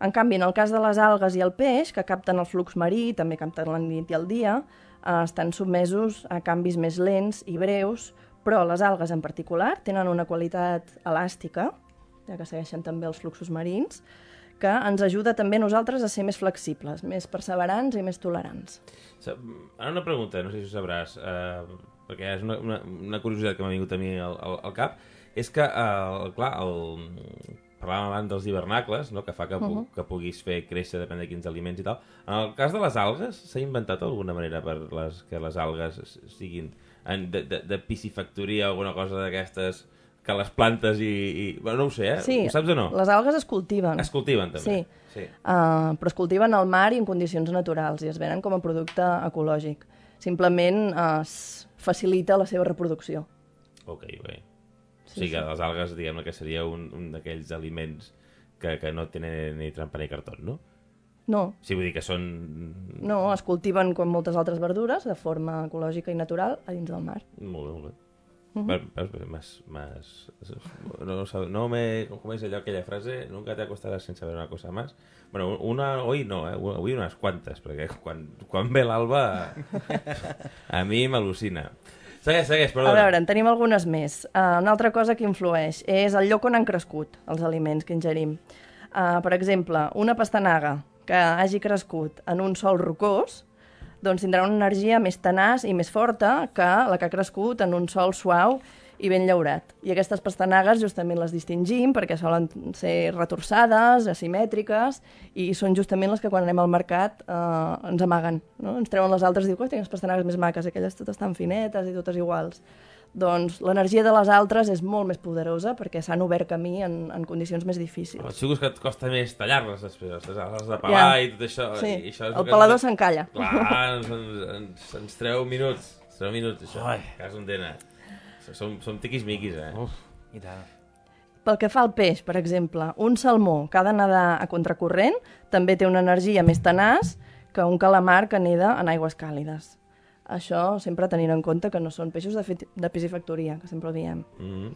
En canvi, en el cas de les algues i el peix, que capten el flux marí, també capten la nit i el dia, eh, estan submesos a canvis més lents i breus, però les algues en particular tenen una qualitat elàstica, ja que segueixen també els fluxos marins, que ens ajuda també a nosaltres a ser més flexibles, més perseverants i més tolerants.
Ara una pregunta, no sé si ho sabràs, eh, perquè és una, una, una curiositat que m'ha vingut a mi al, al, al cap, és que, eh, clar, el, parlàvem abans dels hivernacles, no? que fa que, pu
Mhm.
que puguis fer créixer depèn de quins aliments i tal. En el cas de les algues, s'ha inventat alguna manera per les, que les algues siguin en, de, de, de piscifactoria o alguna cosa d'aquestes que les plantes i, i... Bueno, no ho sé, eh?
Sí,
Ho saps o no?
les algues es cultiven.
Es cultiven, també.
Sí,
Sí.
Uh, però es cultiven al mar i en condicions naturals i es venen com a producte ecològic. Simplement uh, es facilita la seva reproducció.
Ok, bé.
Sí,
Sí, o sigui que
sí.
les algues, diguem que seria un, un d'aquells aliments que, que no tenen ni trampa ni cartó, no?
No,
Sí, vull dir que són...
no, es cultiven com moltes altres verdures de forma ecològica i natural a dins del mar.
Molt bé, molt bé. Veus, veus, Más, más, no, no me... Com és allò, aquella frase? Nunca te acostarás sin saber una cosa más. Bueno, una... Hoy no, eh? Avui unes quantes, perquè quan, quan ve l'alba <laughs> a mi m'al·lucina. Segueix, segueix,
A
perdona.
veure, en tenim algunes més. Uh, una altra cosa que influeix és el lloc on han crescut els aliments que ingerim. Uh, per exemple, una pastanaga que hagi crescut en un sòl rocós doncs tindrà una energia més tenaç i més forta que la que ha crescut en un sòl suau i ben llaurat. I aquestes pastanagues justament les distingim perquè solen ser retorçades, asimètriques, i són justament les que quan anem al mercat eh, ens amaguen. No? Ens treuen les altres i diuen, tens pastanagues més maques, aquelles totes tan finetes i totes iguals. Doncs l'energia de les altres és molt més poderosa perquè s'han obert camí en, en condicions més difícils.
Els xicos que et costa més tallar-les després, les has de pelar
Ja.
i tot això.
Sí,
i això és
el
que
pelador
ens-
s'encalla.
Clar, ens, ens, ens, ens treu minuts. Ens treu minuts, això. Ai. Cas on tenen. Som, som tiquis-miquis, eh? Uf,
i tant.
Pel que fa al peix, per exemple, un salmó que ha de nedar a contracorrent també té una energia més tenaç que un calamar que neda en aigües càlides. Això sempre tenint en compte que no són peixos de, de piscifactoria, que sempre ho diem.
Mm -hmm.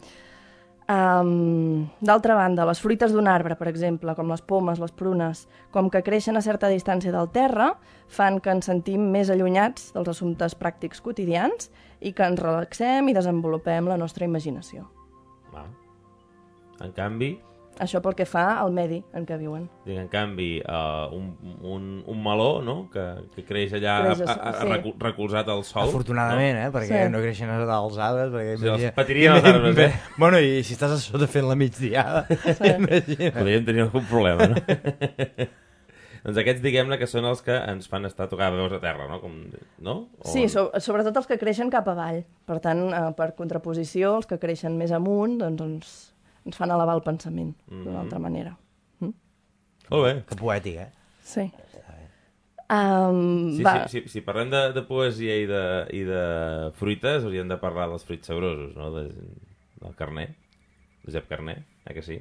Um, D'altra banda, les fruites d'un arbre, per exemple, com les pomes, les prunes, com que creixen a certa distància del terra, fan que ens sentim més allunyats dels assumptes pràctics quotidians i que ens relaxem i desenvolupem la nostra imaginació.
Va. En canvi,
Això pel que fa al medi en què viuen.
dic, en canvi, uh, un, un, un meló, no?, que, que creix allà
Creix
a,
a-
a, a,
sí.
recolzat al sol.
Afortunadament, eh? Perquè
Sí.
no creixen als arbres. Perquè
Sí, els
imagina-
patirien els arbres, eh? <laughs>
Bueno, i si estàs a sota fent la migdiada, imagina.
Podríem tenir algun problema, no? <laughs> doncs aquests, diguem-ne, que són els que ens fan estar tocant veus a terra, no? Com, no? O...
Sí, so, sobretot els que creixen cap avall. Per tant, eh, per contraposició, els que creixen més amunt doncs ens, ens fan elevar el pensament
Mhm.
d'una altra manera. Mm?
Molt bé.
Que poètic, eh?
Sí. Um,
Sí,
va.
sí, sí, si parlem de, de poesia i de, i de fruites, hauríem de parlar dels fruits sabrosos, no? De, del carner, de Josep Carner, eh que sí?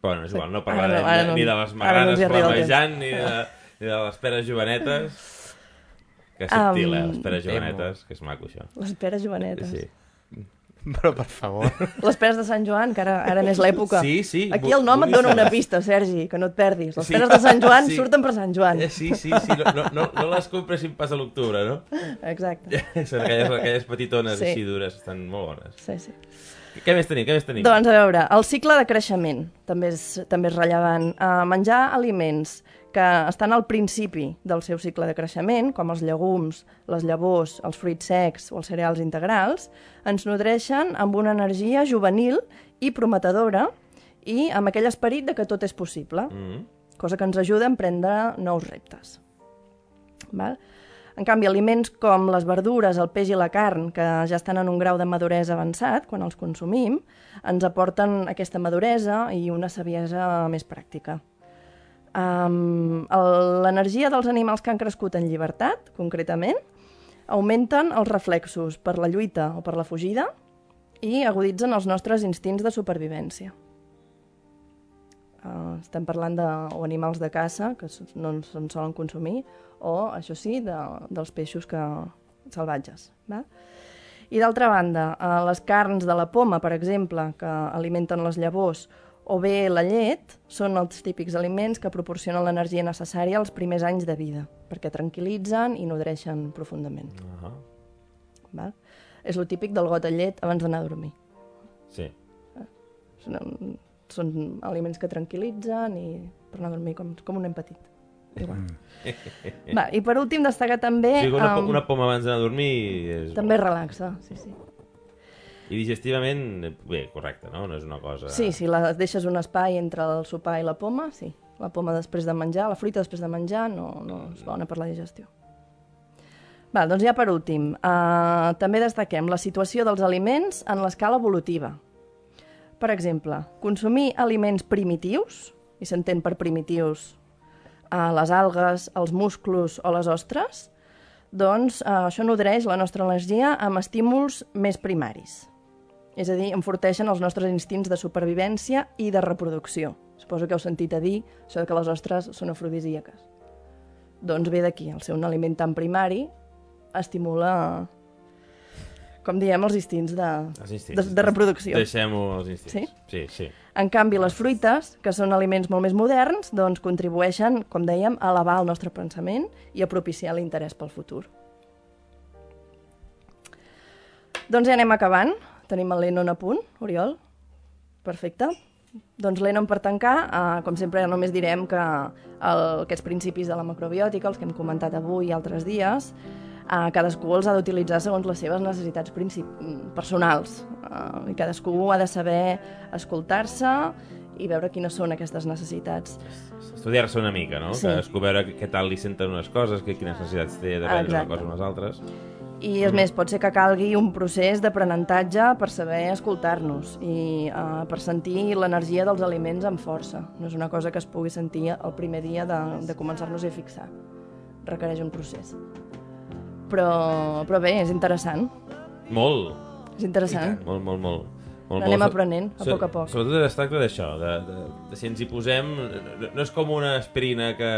Però bueno, és igual, no
Ara
parlarem
no, ara
de-
no-
ni de les
ara no
magranes
el
flamejant, ni de, ni de les peres jovenetes. Que subtil, eh? Les
Um,
peres jovenetes, que és maco, això.
Les peres jovenetes.
Sí. <laughs>
Però, per favor.
Les peres de Sant Joan, que ara, ara n'és l'època.
Sí, sí,
Aquí el nom et dona una pista, Sergi, que no et perdis. Les
Sí.
peres de Sant Joan
Sí.
surten per Sant Joan.
Eh, sí, sí, sí, no, no, no, no les compressin pas a l'octubre, no?
Exacte. <laughs>
Són aquelles, aquelles petitones
Sí.
així dures, estan molt bones.
Sí, sí.
Què més tenim? Què més tenim?
Doncs a veure, el cicle de creixement també és, també és rellevant. Uh, menjar aliments que estan al principi del seu cicle de creixement, com els llegums, les llavors, els fruits secs o els cereals integrals, ens nodreixen amb una energia juvenil i prometedora i amb aquell esperit de que tot és possible,
Mm.
cosa que ens ajuda a emprendre nous reptes. Val? En canvi, aliments com les verdures, el peix i la carn, que ja estan en un grau de maduresa avançat quan els consumim, ens aporten aquesta maduresa i una saviesa més pràctica. Um, L'energia dels animals que han crescut en llibertat, concretament, augmenten els reflexos per la lluita o per la fugida i aguditzen els nostres instints de supervivència. Uh, estem parlant de o animals de caça, que no se'n solen consumir, o, això sí, de, dels peixos que, salvatges. Va? I d'altra banda, uh, les carns de la poma, per exemple, que alimenten les llavors, o bé la llet, són els típics aliments que proporcionen l'energia necessària als primers anys de vida, perquè tranquil·litzen i nodreixen profundament.
Ah,
Val? És el típic del got de llet abans d'anar a dormir.
sí.
Són, són aliments que tranquil·litzen i per anar a dormir com, com un nen petit. Igual. <laughs> Va, I per últim destacar també...
O sigui, una,
em,
una poma abans d'anar a dormir és...
També relaxa, sí, sí.
I digestivament, bé, correcte, no? No és una cosa...
Sí, si la deixes un espai entre el sopar i la poma, sí. La poma després de menjar, la fruita després de menjar, no, no és bona per la digestió. Va, doncs ja per últim, uh, també destaquem la situació dels aliments en l'escala evolutiva. Per exemple, consumir aliments primitius, i s'entén per primitius uh, les algues, els musclos o les ostres, doncs uh, això nodreix la nostra energia amb estímuls més primaris. És a dir, enforteixen els nostres instints de supervivència i de reproducció. Suposo que heu sentit a dir això que les ostres són afrodisíaques. Doncs ve d'aquí, el ser un aliment tan primari estimula, com diem, els instints de,
Els instints.
de, de reproducció.
Deixem-ho als instints.
Sí?
Sí, sí.
En canvi, les fruites, que són aliments molt més moderns, doncs contribueixen, com dèiem, a elevar el nostre pensament i a propiciar l'interès pel futur. Doncs ja anem acabant. Tenim el Lennon a punt, Oriol. Perfecte. Doncs Lennon per tancar, eh, com sempre només direm que el, aquests principis de la macrobiòtica, els que hem comentat avui i altres dies, eh, cadascú els ha d'utilitzar segons les seves necessitats personals. Eh, I cadascú ha de saber escoltar-se i veure quines són aquestes necessitats.
Estudiar-se una mica, no?
Sí.
Cadascú veure què tal li senten unes coses, que, quines necessitats té de prendre una
Exacte.
cosa o unes altres.
I, és més, pot ser que calgui un procés d'aprenentatge per saber escoltar-nos i uh, per sentir l'energia dels aliments amb força. No és una cosa que es pugui sentir el primer dia de, de començar-nos a fixar. Requereix un procés. Però, però bé, és interessant.
Molt.
És interessant.
Molt, molt, molt. molt
Anem
molt.
aprenent, a
So-
poc a poc.
Sobretot es tracta d'això, de, de, de si ens hi posem... No, no és com una aspirina que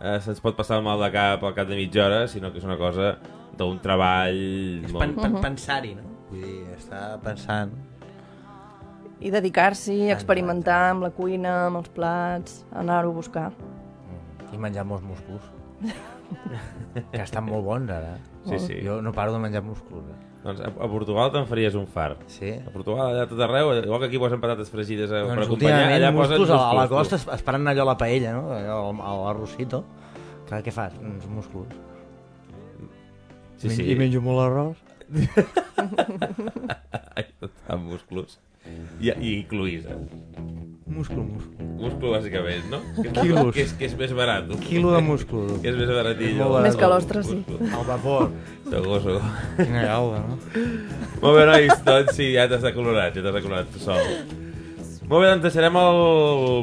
eh, se'ns pot passar el mal de cap al cap de mitja hora, sinó que és una cosa d'un treball...
És
molt...
pen, pen, pensar-hi, no? Vull dir, està pensant...
I dedicar-s'hi, experimentar amb la cuina, amb els plats, anar-ho a buscar.
I menjar molts musclos. <laughs> que estan molt bons, ara.
Sí, sí.
Jo no paro de menjar musclos. Eh?
Doncs a, a Portugal te'n faries un far.
Sí.
A Portugal, allà a tot arreu, igual que aquí posen patates fregides eh, per
Doncs
acompanyar,
últimament
allà posen
musclos a, la costa es- esperant allò a la paella, no? Allò, al- l'arrocito. Clar, què fas? Uns musclos.
Sí, sí.
I menjo molt arròs. <laughs>
amb musclos. I, i cloïsa.
Musclo, musclo.
Musclo, bàsicament, no?
Quilos.
Que és, que és més barat.
Quilo de musclo. <laughs>
Que és més baratillo.
Més que l'ostres, sí.
Al vapor.
Segur, segur.
Quina gaula, no?
Molt bé, nois, doncs sí, ja t'has decolorat, ja t'has decolorat tu sol. Molt bé, doncs deixarem el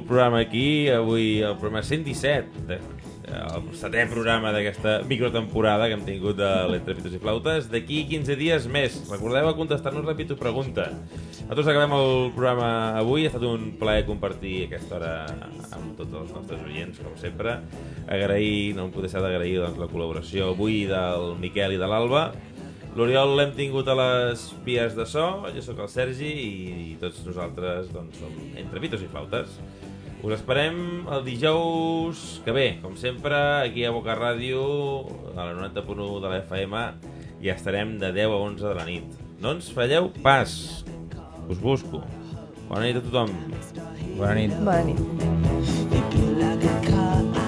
programa aquí, avui el programa 117, de, el setè programa d'aquesta microtemporada que hem tingut de l'Entre Pitos i Flautes. D'aquí 15 dies més. Recordeu a contestar-nos la Pitu Pregunta. Nosaltres acabem el programa avui. Ha estat un plaer compartir aquesta hora amb tots els nostres oients, com sempre. Agrair, no em puc deixar d'agrair doncs, la col·laboració avui del Miquel i de l'Alba. L'Oriol l'hem tingut a les vies de so, jo sóc el Sergi i tots nosaltres doncs, som entre pitos i flautes. Us esperem el dijous que ve, com sempre, aquí a Boca Ràdio, a la 90.1 de la FM, i estarem de 10 a 11 de la nit. No ens falleu pas, us busco. Bona nit a tothom.
Bona nit.
Bona nit.
like a car